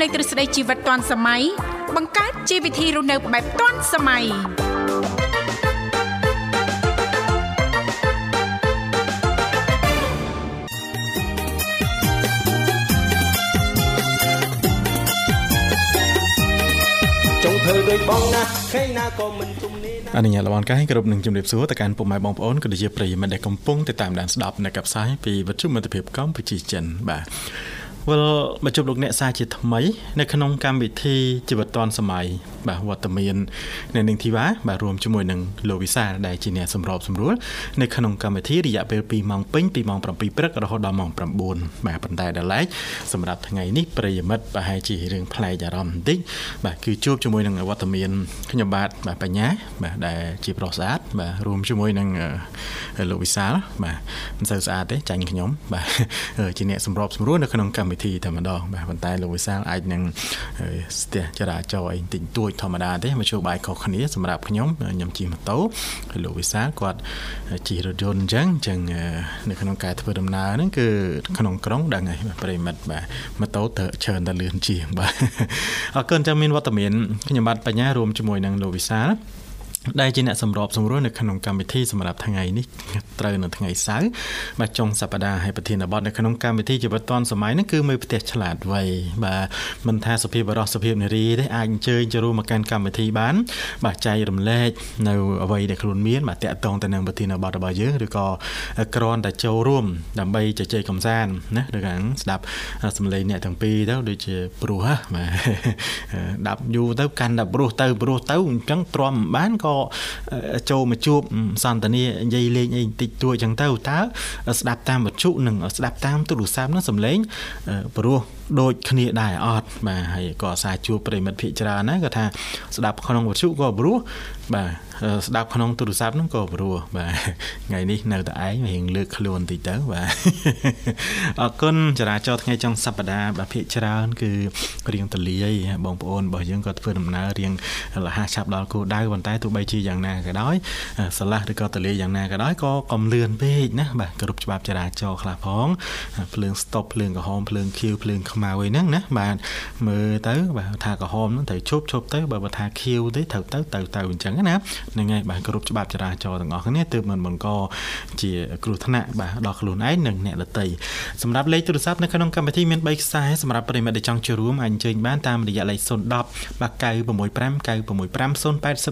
លេងទ្រឹស្ដីជីវិតទាន់សម័យបង្កើតជីវវិធីរស់នៅបែបទាន់សម័យចង់ធ្វើដូចបងណាខេណាក៏មិនជំនាញអនុញ្ញាតលំកាយគ្រប់នឹងជំរាបសួរទៅកាន់ពុកម៉ែបងប្អូនក៏ដូចជាប្រិយមិត្តដែលកំពុងតាមដានស្ដាប់នៅកັບផ្សាយពីវិទ្យុមិត្តភាពកម្ពុជាចិនបាទ វិលមកជួបលោកអ្នកសាជាថ្មី នៅក្នុងកម្មវិធីជីវិតឌွန်សម័យបាទវត្តមាននៅនឹងធីវ៉ាបាទរួមជាមួយនឹងលោកវិសាលដែលជាអ្នកសម្របសម្រួលនៅក្នុងកម្មវិធីរយៈពេល2ម៉ោងពេញពីម៉ោង7ព្រឹករហូតដល់ម៉ោង9បាទប៉ុន្តែដល់ឡែកសម្រាប់ថ្ងៃនេះប្រិយមិត្តប្រហែលជារឿងប្លែកអារម្មណ៍បន្តិចបាទគឺជួបជាមួយនឹងវត្តមានខ្ញុំបាទបាទបញ្ញាបាទដែលជាប្រុសស្អាតបាទរួមជាមួយនឹងលោកវិសាលបាទមិនសូវស្អាតទេចាញ់ខ្ញុំបាទជាអ្នកសម្របសម្រួលនៅក្នុងកម្មវិធីតែម្ដងបាទប៉ុន្តែលោកវិសាលអាចនឹងស្ទះចរាចរណ៍អីតិចតួចធម្មតាទេមធ្យោបាយខុសគ្នាសម្រាប់ខ្ញុំខ្ញុំជិះម៉ូតូហើយលោកវិសាលគាត់ជិះរថយន្តអញ្ចឹងអញ្ចឹងនៅក្នុងការធ្វើដំណើរហ្នឹងគឺក្នុងក្រុងដឹងហើយប្រិមិត្តបាទម៉ូតូទៅច្រើនតែលឿនជាងបាទអរគុណចាំមានវត្តមានខ្ញុំបាទបញ្ញារួមជាមួយនឹងលោកវិសាល ដែលជាអ្នកសម្របសម្រួលនៅក្នុងកម្មវិធីសម្រាប់ថ្ងៃនេះត្រូវនៅថ្ងៃសៅរ៍បាទចុងសប្តាហ៍ហើយប្រធានបទនៅក្នុងកម្មវិធីជីវិតឌွန်សម័យនេះគឺមើលផ្ទះឆ្លាតវៃបាទមិនថាសុភាពបរោះសុភាពនារីទេអាចអញ្ជើញចូលរួមមកកាន់កម្មវិធីបាន បាទចែករំលែកនៅអ្វីដែលខ្លួនមានបាទតាក់ទងទៅនឹងប្រធានបទរបស់យើងឬក៏គ្រាន់តែចូលរួមដើម្បីជជែកកម្សាន្តណាឬក៏ស្ដាប់សំឡេងអ្នកទាំងពីរទៅដូចជាព្រោះបាទដាប់យូរទៅកាន់តែព្រោះទៅព្រោះទៅអញ្ចឹងទ្រាំមិនបានក៏ចូលមកជួបសន្តានានិយាយលេងអីបន្តិចតួចអញ្ចឹងទៅតើស្ដាប់តាមវត្ថុនិងស្ដាប់តាមទូរស័ព្ទនោះសំឡេងព្រោះ ដូចគ្នាដែរអត់បាទហើយក៏អាសាជួបប្រិមិត្តភិកច្រើនណាគាត់ថាស្ដាប់ក្នុងវត្ថុក៏ព្រោះបាទស្ដាប់ក្នុងទូរស័ព្ទហ្នឹងក៏ព្រោះបាទថ្ងៃនេះនៅតែឯងរៀងលើកខ្លួនតិចទៅបាទអរគុណចរាចរណ៍ថ្ងៃចុងសប្តាហ៍បាទភិកច្រើន គឺរៀងទលាយបងប្អូនរបស់យើងក៏ធ្វើដំណើររៀងលះឆាប់ដល់គោលដៅប៉ុន្តែទោះបីជាយ៉ាងណាក៏ដោយស្រឡះឬក៏ទលាយយ៉ាងណាក៏ដោយក៏កុំលឿនពេកណាបាទគ្រប់ច្បាប់ចរាចរណ៍ខ្លះផងភ្លើងស្តុបភ្លើងក្រហមភ្លើងខៀវភ្លើងខ្មៅអីហ្នឹងណាបាទមើលទៅបាទថាក្រហមហ្នឹងត្រូវជប់ជប់ទៅបើថាខៀវទេត្រូវទៅទៅទៅអញ្ចឹងណាហ្នឹងហើយបាទគ្រប់ច្បាប់ចរាចរណ៍ទាំងអស់គ្នាទើបមិនបង្កជាគ្រោះថ្នាក់បាទដល់ខ្លួនឯងនិងអ្នកដទៃសម្រាប់លេខទូរស័ព្ទនៅក្នុងកម្មវិធីមាន3ខ្សែសម្រាប់ប្រិមិត្តដែលចង់ចូលរួមអាចអញ្ជើញបានតាមរយៈលេខ010បាទ965 965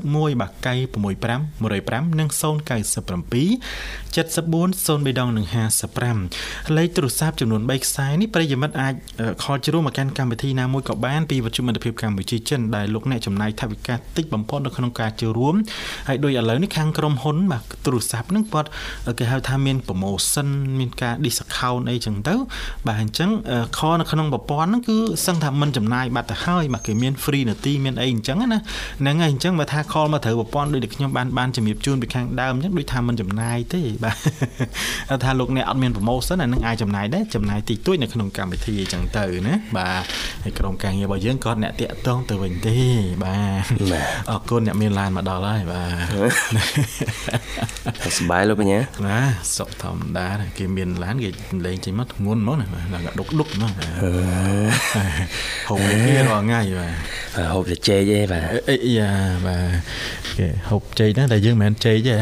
081បាទ965 105និង097 74 03ដងនិង55លេខទូរស័ព្ទចំនួន3ខ្សែនេះប្រិយមិត្តអាចខលជ្រុំមកកាន់កម្មវិធីណាមួយក៏បានពីវិទ្យុមិត្តភាពកម្ពុជាចិនដែលលោកអ្នកចំណាយថវិកាតិចបំផុតនៅក្នុងការចូលរួមហើយដូចឥឡូវនេះខាងក្រុមហ៊ុនបាទទូរស័ព្ទហ្នឹងគាត់គេហៅថាមាន promotion មានការ discount អីចឹងទៅបាទអញ្ចឹងខនៅក្នុងប្រព័ន្ធហ្នឹងគឺសឹងថាមិនចំណាយបាត់ទៅហើយបាទគេមាន free នាទីមានអីអញ្ចឹងណាហ្នឹងហើយអញ្ចឹងបើថា call មកត្រូវប្រព័ន្ធដូចខ្ញុំបានបានជំរាបជូនពីខាងដើមអញ្ចឹងដូចថាមិនចំណាយទេបាទថាលោកអ្នកអត់មាន promotion អានឹងអាចចំណាយដែរចំណាយតិចតួចនៅក្នុងកម្មវិធីអញ្ចឹងទៅទៅណាបាទហើយក្រុមការងាររបស់យើងក៏អ្នកតាក់ទងទៅវិញទេបាទអរគុណអ្នកមានឡានមកដល់ហើយបាទសប្បាយលោកបញ្ញាណាសុខធម្មតាគេមានឡានគេលេងចេញមកធ្ងន់ហ្មងណាដល់ដុកដុកហ្មងហូបគេរាល់ថ្ងៃបាទហូបតែចេកទេបាទអីយ៉ាបាទគេហូបចេកណាតែយើងមិនមែនចេកទេ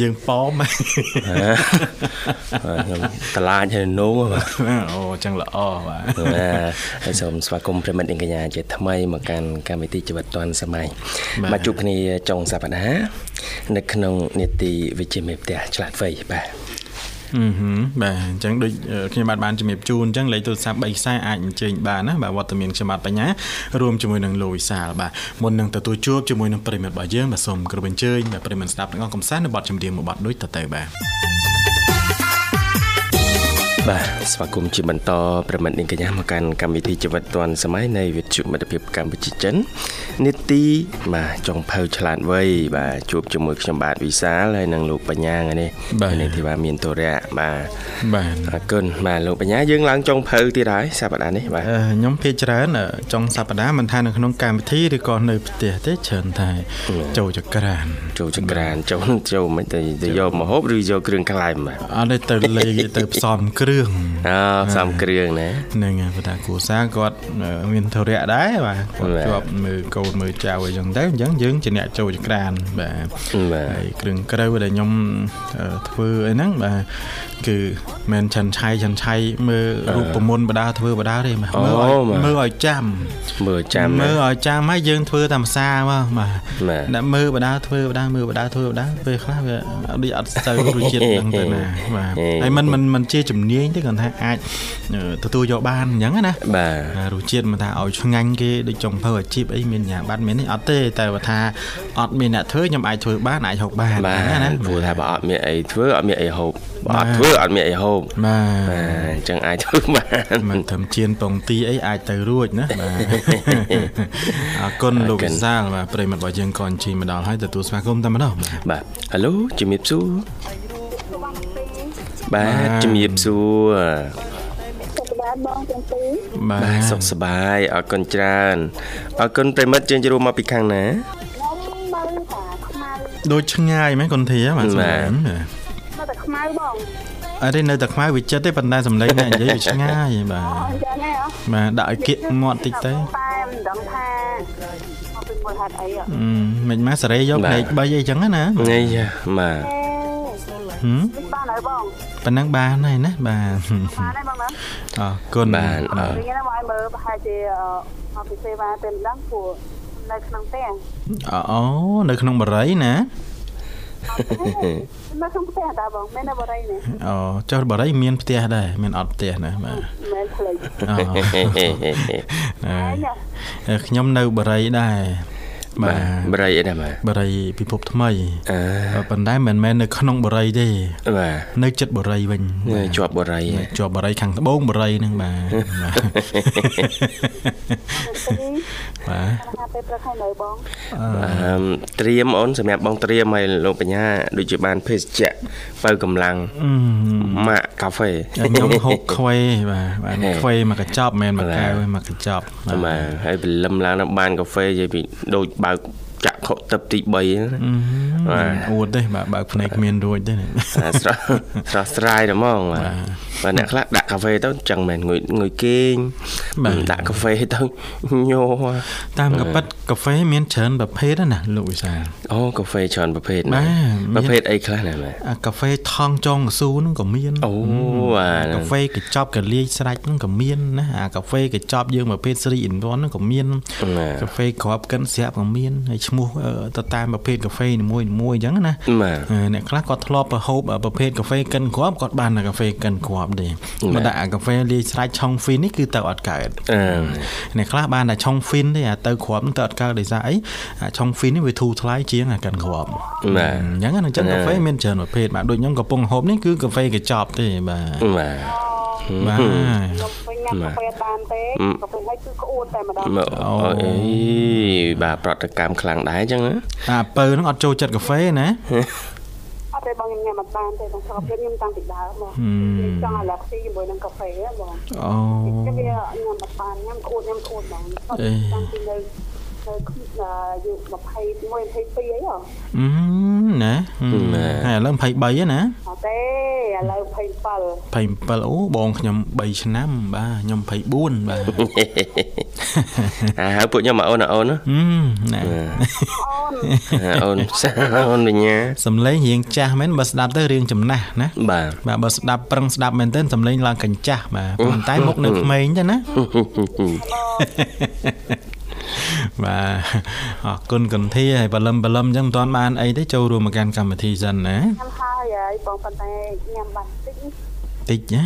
យើងប៉មខ្ញុំតឡាចហើយនោបាទអូចឹងល្អបាទហើយសូមស្វាគមន៍ប្រិមិត្តកញ្ញាជាថ្មីមកកាន់កម្មវិធីជីវិតឌွန်សម័យមកជួបគ្នាចុងសប្តាហ៍នៅក្នុងនេតិវិជ្ជាមេផ្ទះឆ្លាតវៃបាទអឺ បាទអញ្ចឹងដូចខ្ញុំបាទបានជំរាបជូនអញ្ចឹងលេខទូរស័ព្ទ3ខ្សែអាចអញ្ជើញបានណាបាទវត្តមានខ្ញុំបាទបញ្ញារួមជាមួយនឹងលោកវិសាលបាទមុននឹងទទួលជួបជាមួយនឹងប្រិមិត្តរបស់យើងបាទសូមគោរពអញ្ជើញបាទប្រិមិត្តស្ដាប់ទាំងអស់កំសាន្តនៅបទចម្រៀងមួយបទដូចតទៅបាទ បាទស្វាគមន៍ជាបន្តប្រិមិត្តនាងកញ្ញាមកកាន់កម្មវិធីជីវិតឌွန်សម័យនៃវិទ្យុមិត្តភាពកម្ពុជាចិននីតិបាទចុងភៅឆ្លាតវៃបាទជួបជាមួយខ្ញុំបាទវិសាលហើយនិងលោកបញ្ញាថ្ងៃនេះនេះទីបាទមានតរៈបាទបាទអរគុណបាទលោកបញ្ញាយើងឡើងចុងភៅទៀតហើយសប្តាហ៍នេះបាទខ្ញុំភាគច្រើនចុងសប្តាហ៍មិនថានៅក្នុងកម្មវិធីឬក៏នៅផ្ទះទេច្រើនតែចូលចក្រានចូលចក្រានចូលចូលមិនទៅទៅយកម្ហូបឬយកគ្រឿងក្លែមបាទអត់ទេទៅលេងទៅផ្សំគ្រឿងរឿងអូផ្សំគ្រឿងណាហ្នឹងហើយបើថាគ្រួសារគាត់មានធរៈដែរបាទគាត់ជាប់មើលកូនមើលចៅអីចឹងទៅអញ្ចឹងយើងជាអ្នកចូលចក្រានបាទហើយគ្រឿងក្រៅដែលខ្ញុំធ្វើអីហ្នឹងបាទគឺមិនឆាន់ឆៃឆាន់ឆៃមើលរូបមន្តបដាធ្វើបដាទេមើលមើលឲ្យចាំមើលចាំមើលឲ្យចាំហើយយើងធ្វើតាមភាសាមកបាទដាក់មើលបដាធ្វើបដាមើលបដាធ្វើបដាពេលខ្លះវាដូចអត់ស្ូវរសជាតិហ្នឹងទៅណាបាទហើយมันមិនមិនជាជំនាញទេគាត់ថាអាចទទួលយកបានអញ្ចឹងណាបាទរសជាតិមិនថាឲ្យឆ្ងាញ់គេដូចចុងភៅអាជីពអីមានញ៉ាំបាត់មាននេះអត់ទេតែបើថាអត់មានអ្នកធ្វើខ្ញុំអាចធ្វើបានអាចហូបបានណាព្រោះថាបើអត់មានអីធ្វើអត់មានអីហូបបើអត់ធ្វើអត់មានអីហូបបាទអញ្ចឹងអាចធ្វើបានមិនធ្វើជៀនពងទីអីអាចទៅរួចណាបាទអរគុណលោកវិសាលបាទប្រិមត្តរបស់យើងក៏អញ្ជើញមកដល់ហើយទទួលស្វាគមន៍តែម្ដងបាទហៅឡូជំរាបសួរ បាទជំរាបសួរបាទបងទាំងពីរបាទសុខសប្បាយអរគុណច្រើនអរគុណប្រិមិត្តជើងជួបមកពីខាងណាដូចឆ្ងាយមែនគុនធាបាទបាទនៅតែខ្មៅបងអត់ទេនៅតែខ្មៅវិចិត្រទេប៉ុន្តែសំឡេងអ្នកនិយាយវាឆ្ងាយបាទអញ្ចឹងហ៎បាទដាក់ឲ្យគៀកមាត់តិចទៅតែមិនដឹងថាមកពីមួយហេតុអីមិនមកសេរីយកភ្នែក3អីចឹងណានេះបាទហឹមបានហើយបង ប៉ណ្ណឹងបានហើយណាបាទបានហើយបងណាអរគុណបានអរគុណណាមកឲ្យមើលប្រហែលជាមកពីសេវាទៅម្ដងព្រោះនៅក្នុងផ្ទះអូនៅក្នុងបរិយណានៅក្នុងផ្ទះតាបងមែននៅបរិយនេះអូចុះបរិយមានផ្ទះដែរមានអត់ផ្ទះណាបាទមែនផ្លេចអូខ្ញុំនៅបរិយដែរ បាទបរិយអីដែរបាទបរិយពិភពថ្មីអឺប៉ុន្តែមិនមែននៅក្នុងបរិយទេបាទនៅចិត្តបរិយវិញជាប់បរិយជាប់បរិយខាងត្បូងបរិយហ្នឹងបាទបាទថាពេលព្រឹកហើយនៅបងអឺត្រៀមអូនសម្រាប់បងត្រៀមឲ្យលោកបញ្ញាដូចជាបានភេសជ្ជៈបើកម្លាំងម៉ាក់កាហ្វេខ្ញុំហូបខ្វេបាទបាទខ្វេមកកញ្ចប់មិនមែនមកកែវមកកញ្ចប់បាទហើយព្រលឹមឡើងដល់បានកាហ្វេនិយាយពីដូចបើកចាក់ ខុសទឹកទី3បាទអួតទេបាទបើកភ្នែកគ្មានរួចទេស្រស់ស្រស់ស្រាយតែហ្មងបាទបាទអ្នកខ្លះដាក់កាហ្វេទៅចឹងមែនងុយងុយគេងដាក់កាហ្វេទៅញ័រតាមកប៉ិតកាហ្វេមានច្រើនប្រភេទណាលោកវិសាលអូកាហ្វេច្រើនប្រភេទណាប្រភេទអីខ្លះណាបាទកាហ្វេថងចុងកស៊ូហ្នឹងក៏មានអូបាទកាហ្វេកញ្ចប់កលាយស្រាច់ហ្នឹងក៏មានណាអាកាហ្វេកញ្ចប់យើងប្រភេទ3 in 1ហ្នឹងក៏មានកាហ្វេក្របកិនស្រាប់ក៏មានហើយឈ្មោះទៅតាមប្រភេទកាហ្វេនីមួយៗអញ្ចឹងណាអ្នកខ្លះគាត់ធ្លាប់ហូបប្រភេទកាហ្វេកិនគ្រាប់គាត់បានកាហ្វេកិនគ្រាប់ទេមកដាក់កាហ្វេលាយស្រាច់ឆុងហ្វីននេះគឺទៅអត់កើតអ្នកខ្លះបានតែឆុងហ្វីនទេអាទៅគ្រាប់នឹងទៅអត់កើតដោយសារអីឆុងហ្វីននេះវាធូរថ្លៃជាងអាកិនគ្រាប់បាទអញ្ចឹងអញ្ចឹងកាហ្វេមានច្រើនប្រភេទបាទដូចខ្ញុំកំពុងហូបនេះគឺកាហ្វេកញ្ចប់ទេបាទ បាទបាទខ្ញុំញ៉ាំកាហ្វេបានទេកាហ្វេហើយគឺក្អួតតែម្ដងអូអីបាទប្រតិកម្មខ្លាំងដែរអញ្ចឹងណាអាពៅហ្នឹងអត់ចូលចិត្តកាហ្វេណាអត់ទេបងខ្ញុំញ៉ាំអត់បានទេបងសុខភាពខ្ញុំតាំងពីដើមបងខ្ញុំចង់អាឡែស៊ីជាមួយនឹងកាហ្វេបងអូខ្ញុំវាញ៉ាំអត់បានញ៉ាំក្អួតញ៉ាំក្អួតបងតាំងពីនៅ នៅយុ21 22អីហ៎អឺណាហើយឥឡូវ23ហ្នឹងណាអត់ទេឥឡូវ27 27អូបងខ្ញុំ3ឆ្នាំបាទខ្ញុំ24បាទអាហើយពួកខ្ញុំមកអូនអូនណាអូនអូនអូនវិញ្ញាសំឡេងរៀងចាស់មែនបើស្ដាប់ទៅរៀងចំណាស់ណាបាទបាទបើស្ដាប់ប្រឹងស្ដាប់មែនទែនសំឡេងឡើងកញ្ចាស់បាទប៉ុន្តែមុខនៅក្មេងទេណា បាទអរគុណកន្ធាហើយបលឹមបលឹមអញ្ចឹងមិនទាន់បានអីទេចូលរួមមកកាន់កម្មវិធីសិនណាញ៉ាំហើយហើយបងប៉ុន្តែញ៉ាំបាត់តិចតិចណា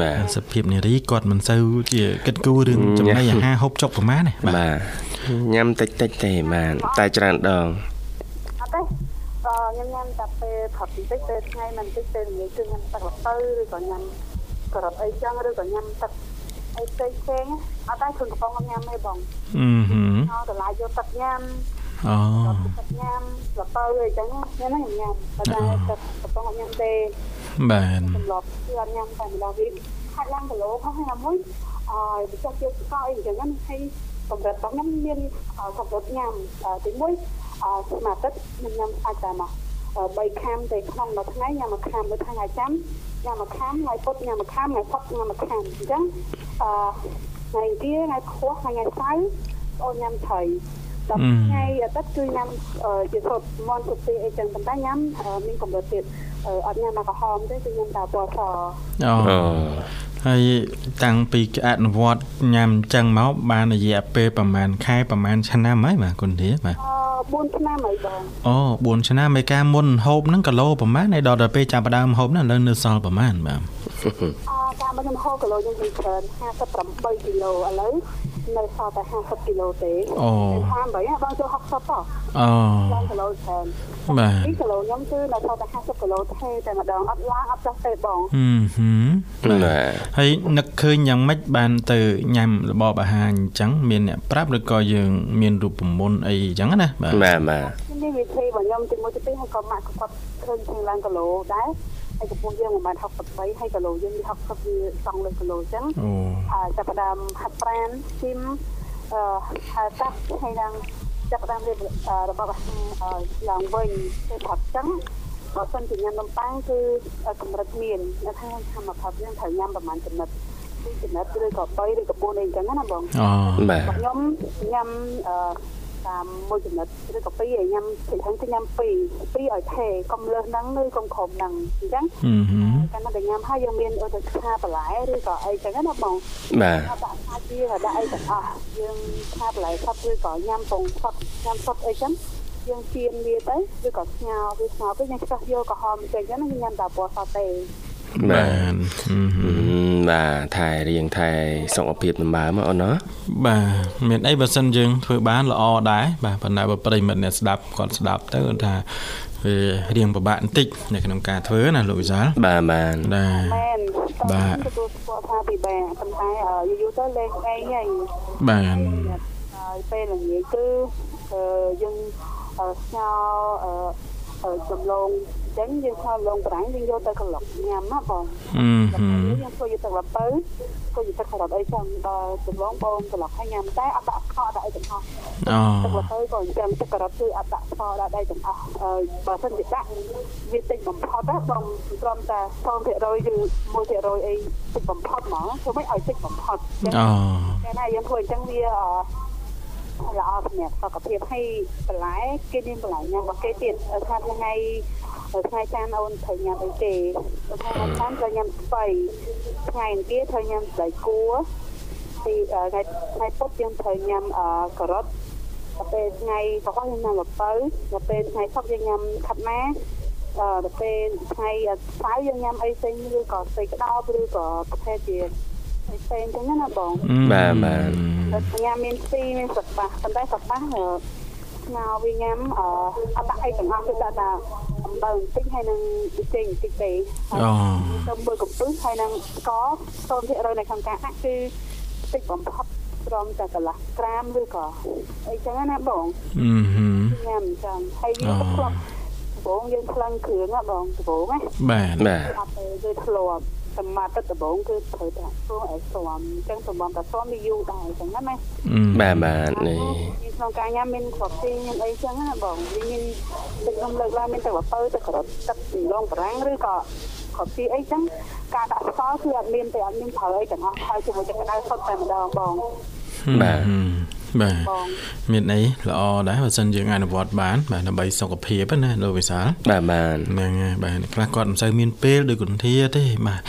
បាទសភាពនារីគាត់មិនសូវជាគិតគូររឿងចំណីអាហារហូបចុកប្រមាណទេបាទញ៉ាំតិចតិចទេបាទតែច្រើនដងអត់ទេខ្ញុំញ៉ាំតែពេលផឹកតិចពេលថ្ងៃមិនតិចពេលនិយាយគឺញ៉ាំទឹកល្ពៅឬក៏ញ៉ាំក្រត់អីចឹងឬក៏ញ៉ាំទឹក អីផ្សេងផ្សេងអត់ដែរគ្រឿងកំប៉ុងញ៉ាំទេបងអឺហឺអត់តម្លៃយកទឹកញ៉ាំអូទឹកញ៉ាំលពៅអីចឹងញ៉ាំហ្នឹងញ៉ាំតែតែទឹកកំប៉ុងអត់ញ៉ាំទេបាទសម្រាប់គឺអត់ញ៉ាំតែម្ដងវិញខាត់ឡើងគីឡូផងហើយមួយអឺវាចាស់ជាស្កអីចឹងហ្នឹងហើយកម្រិតរបស់ខ្ញុំមានកម្រិតញ៉ាំទីមួយអឺស្មារតីខ្ញុំញ៉ាំអាចតែមក3ខាំទៅក្នុងមួយថ្ងៃញ៉ាំមួយខាំមួយថ្ងៃចាំ ញ៉ាំមួយខាំថ្ងៃពុតញ៉ាំមួយខាំថ្ងៃផុតញ៉ាំមួយខាំអញ្ចឹងអឺថ្ងៃទីថ្ងៃខួសថ្ងៃសៅរ៍អូនញ៉ាំត្រីដល់ថ្ងៃអាទិត្យគឺញ៉ាំជាសុទ្ធមន់សុទ្ធអីចឹងប៉ុន្តែញ៉ាំមានកម្រិតទៀតអត់ញ៉ាំមកក្រហមទេគឺញ៉ាំតែពណ៌សអូអូហើយតាំងពីអនុវត្តញ៉ាំចឹងមកបានរយៈពេលប្រហែលខែប្រហែលឆ្នាំហើយបាទគុណធាបាទអឺ 4ឆ្នាំហើយបងអូ4ឆ្នាំមេការមុនហូបហ្នឹងគីឡូប្រហែលហើយដល់ទៅពេលចាប់ផ្ដើមហូបហ្នឹងឥឡូវនៅសល់ប្រហែលបាទអឺតាមខ្ញុំហូបគីឡូខ្ញុំវិញច្រើន58គីឡូឥឡូវ នៅសល់តែ50គីឡូទេអូតាមបីបងចូល60តោះអូឡើងគីឡូច្រើនបាទនេះគីឡូខ្ញុំគឺនៅសល់តែ50គីឡូទេតែម្ដងអត់ឡើងអត់ចុះទេបងហឹមហឹមបាទហើយនឹកឃើញយ៉ាងម៉េចបានទៅញ៉ាំរបបអាហារអញ្ចឹងមានអ្នកប្រាប់ឬក៏យើងមានរូបមន្តអីអញ្ចឹងណាបាទបាទបាទនេះវិធីរបស់ខ្ញុំទីមួយទីពីរហើយក៏ម៉ាក់ក៏គាត់ឃើញជាងឡើងគីឡូដែរ ហើយកំពុងយើង1.63ហើយគីឡូយើងវា60វាសង់លើគីឡូអញ្ចឹងអូអឺចាប់ផ្ដើមហាត់ប្រាណស៊ីមអឺហើយតាស់ហើយនឹងចាប់ផ្ដើមរៀបរបស់អាហារអឺឡើងវិញទៅផាត់ចឹងបើសិនជាញ៉ាំនំប៉័ងគឺកម្រិតមាននៅខាងធម្មផាត់យើងត្រូវញ៉ាំប្រហែលចំណិតពីចំណិតឬក៏3ឬក៏4អីចឹងណាបងអូបាទខ្ញុំញ៉ាំអឺ តាមមួយចំណិតឬក៏ពីរឲ្យញ៉ាំពីខាងទៅញ៉ាំពីរពីរឲ្យថេកុំលើសហ្នឹងឬកុំក្រុមហ្នឹងអញ្ចឹងហឹមហឹមកាលណាតែញ៉ាំហើយយើងមានឧទាហរណ៍ថាបន្លែឬក៏អីចឹងណាបងបាទថាដាក់សាច់វាដាក់អីទាំងអស់យើងថាបន្លែសុទ្ធឬក៏ញ៉ាំពងសុទ្ធញ៉ាំសុទ្ធអីចឹងយើងជៀនវាទៅឬក៏ស្ងោរវាស្ងោរទៅយើងឆ្កឹះយកក្រហមចេញចឹងយើងញ៉ាំតែពណ៌សុទ្ធទេបាបាទទហឹមហឹមអឺ បាទថែរៀងថែសុខភាពដំណើរមកអូនណាបាទមានអីបើសិនយើងធ្វើបានល្អដែរបាទប៉ុន្តែបើប្រិមិត្តអ្នកស្ដាប់គាត់ស្ដាប់ទៅគាត់ថាវារៀងពិបាកបន្តិចនៅក្នុងការធ្វើណាលោកវិសាលបាទបាទបាទមែនបាទទទួលស្គាល់ថាពិបាកប៉ុន្តែយូរយូរទៅលេងឯងហើយបាទហើយពេលល្ងាចគឺអឺយើងស្ងោអឺអឺចំឡងអញ្ចឹងយើងស្ងោឡងប្រាំងយើងយកទៅក្លុកញ៉ាំណាបងហឹមហឹមយើងធ្វើយកទឹកល្ពៅធ្វើយកទឹកការ៉ុតអីចឹងដល់ចំឡងបងក្លុកឲ្យញ៉ាំតែអត់ដាក់ស្ករដាក់អីទាំងអស់អូទឹកល្ពៅក៏អញ្ចឹងទឹកការ៉ុតគឺអត់ដាក់ស្ករដាក់អីទាំងអស់អឺបើមិនជាដាក់វាតិចបំផុតណាបងត្រឹមតែ0%ឬ1%អីតិចបំផុតហ្មងធ្វើម៉េចឲ្យតិចបំផុតអញ្ចឹងអូតែណាយើងធ្វើអញ្ចឹងវាអឺល្អសម្រាប់សុខភាពឲ្យបន្លែគេមានបន្លែញ៉ាំរបស់គេទៀតថាថ្ងៃ ថ្ងៃចានអូនត្រូវញ៉ាំអីទេថ្ងៃចានត្រូវញ៉ាំស្ពៃថ្ងៃអង្គារត្រូវញ៉ាំស្បៃគួរទីថ្ងៃថ្ងៃពុធយើងត្រូវញ៉ាំការ៉ុតដល់ពេលថ្ងៃបោះយើងញ៉ាំល្ពៅដល់ពេលថ្ងៃសុក្រយើងញ៉ាំខាត់ម៉ាអឺដល់ពេលថ្ងៃសៅរ៍យើងញ៉ាំអីផ្សេងឬក៏ស្អីក្តោបឬក៏ប្រភេទជាផ្សេងៗចឹងណាបងបាទបាទញ៉ាំមានស៊ីមានសបាសប៉ុន្តែសបា សស្ងោវាញ៉ាំអអត់ដាក់អីទាំងអស់គឺដាក់តែអំបិលបន្តិចហើយនឹងប៊ីចេងបន្តិចទេអូទៅមួយកំពឹសហើយនឹងស្ករ0%នៅក្នុងការដាក់គឺតិចបំផុតត្រឹមតែកន្លះក្រាមឬក៏អីចឹងណាបងហឹមហឹមញ៉ាំចឹងហើយវាក៏ធ្លាប់ដំបងយើងខ្លាំងគ្រឿងណាបងដំបងណាបាទបាទអត់ទេគឺធ្លាប់ សម្រាប់ទឹកដំបងគឺត្រូវតែធ្វើឲ្យស្មអញ្ចឹងសម្រាប់តែស្មវាយូរដែរអញ្ចឹងណាម៉ែបាទបាទនេះក្នុងការញ៉ាំមានគ្រាប់ស៊ីមានអីចឹងណាបងវាមានទឹកខ្ញុំលើកឡើងមានទឹកល្ពៅទឹកការ៉ុតទឹកលងបារាំងឬក៏គ្រាប់ស៊ីអីចឹងការដាក់ស្ករគឺអត់មានទេអត់មានប្រើអីទាំងអស់ហើយជាមួយទឹកក្តៅសុទ្ធតែម្ដងបងបាទ បាទបងមានអីល្អដែរបើសិនយើងអនុវត្តបានបាទដើម្បីសុខភាពណាលោកវិសាលបាទបាទហ្នឹងហើយបាទខ្លះគាត់មិនសូវមានពេលដូចគុនធាទេបាទ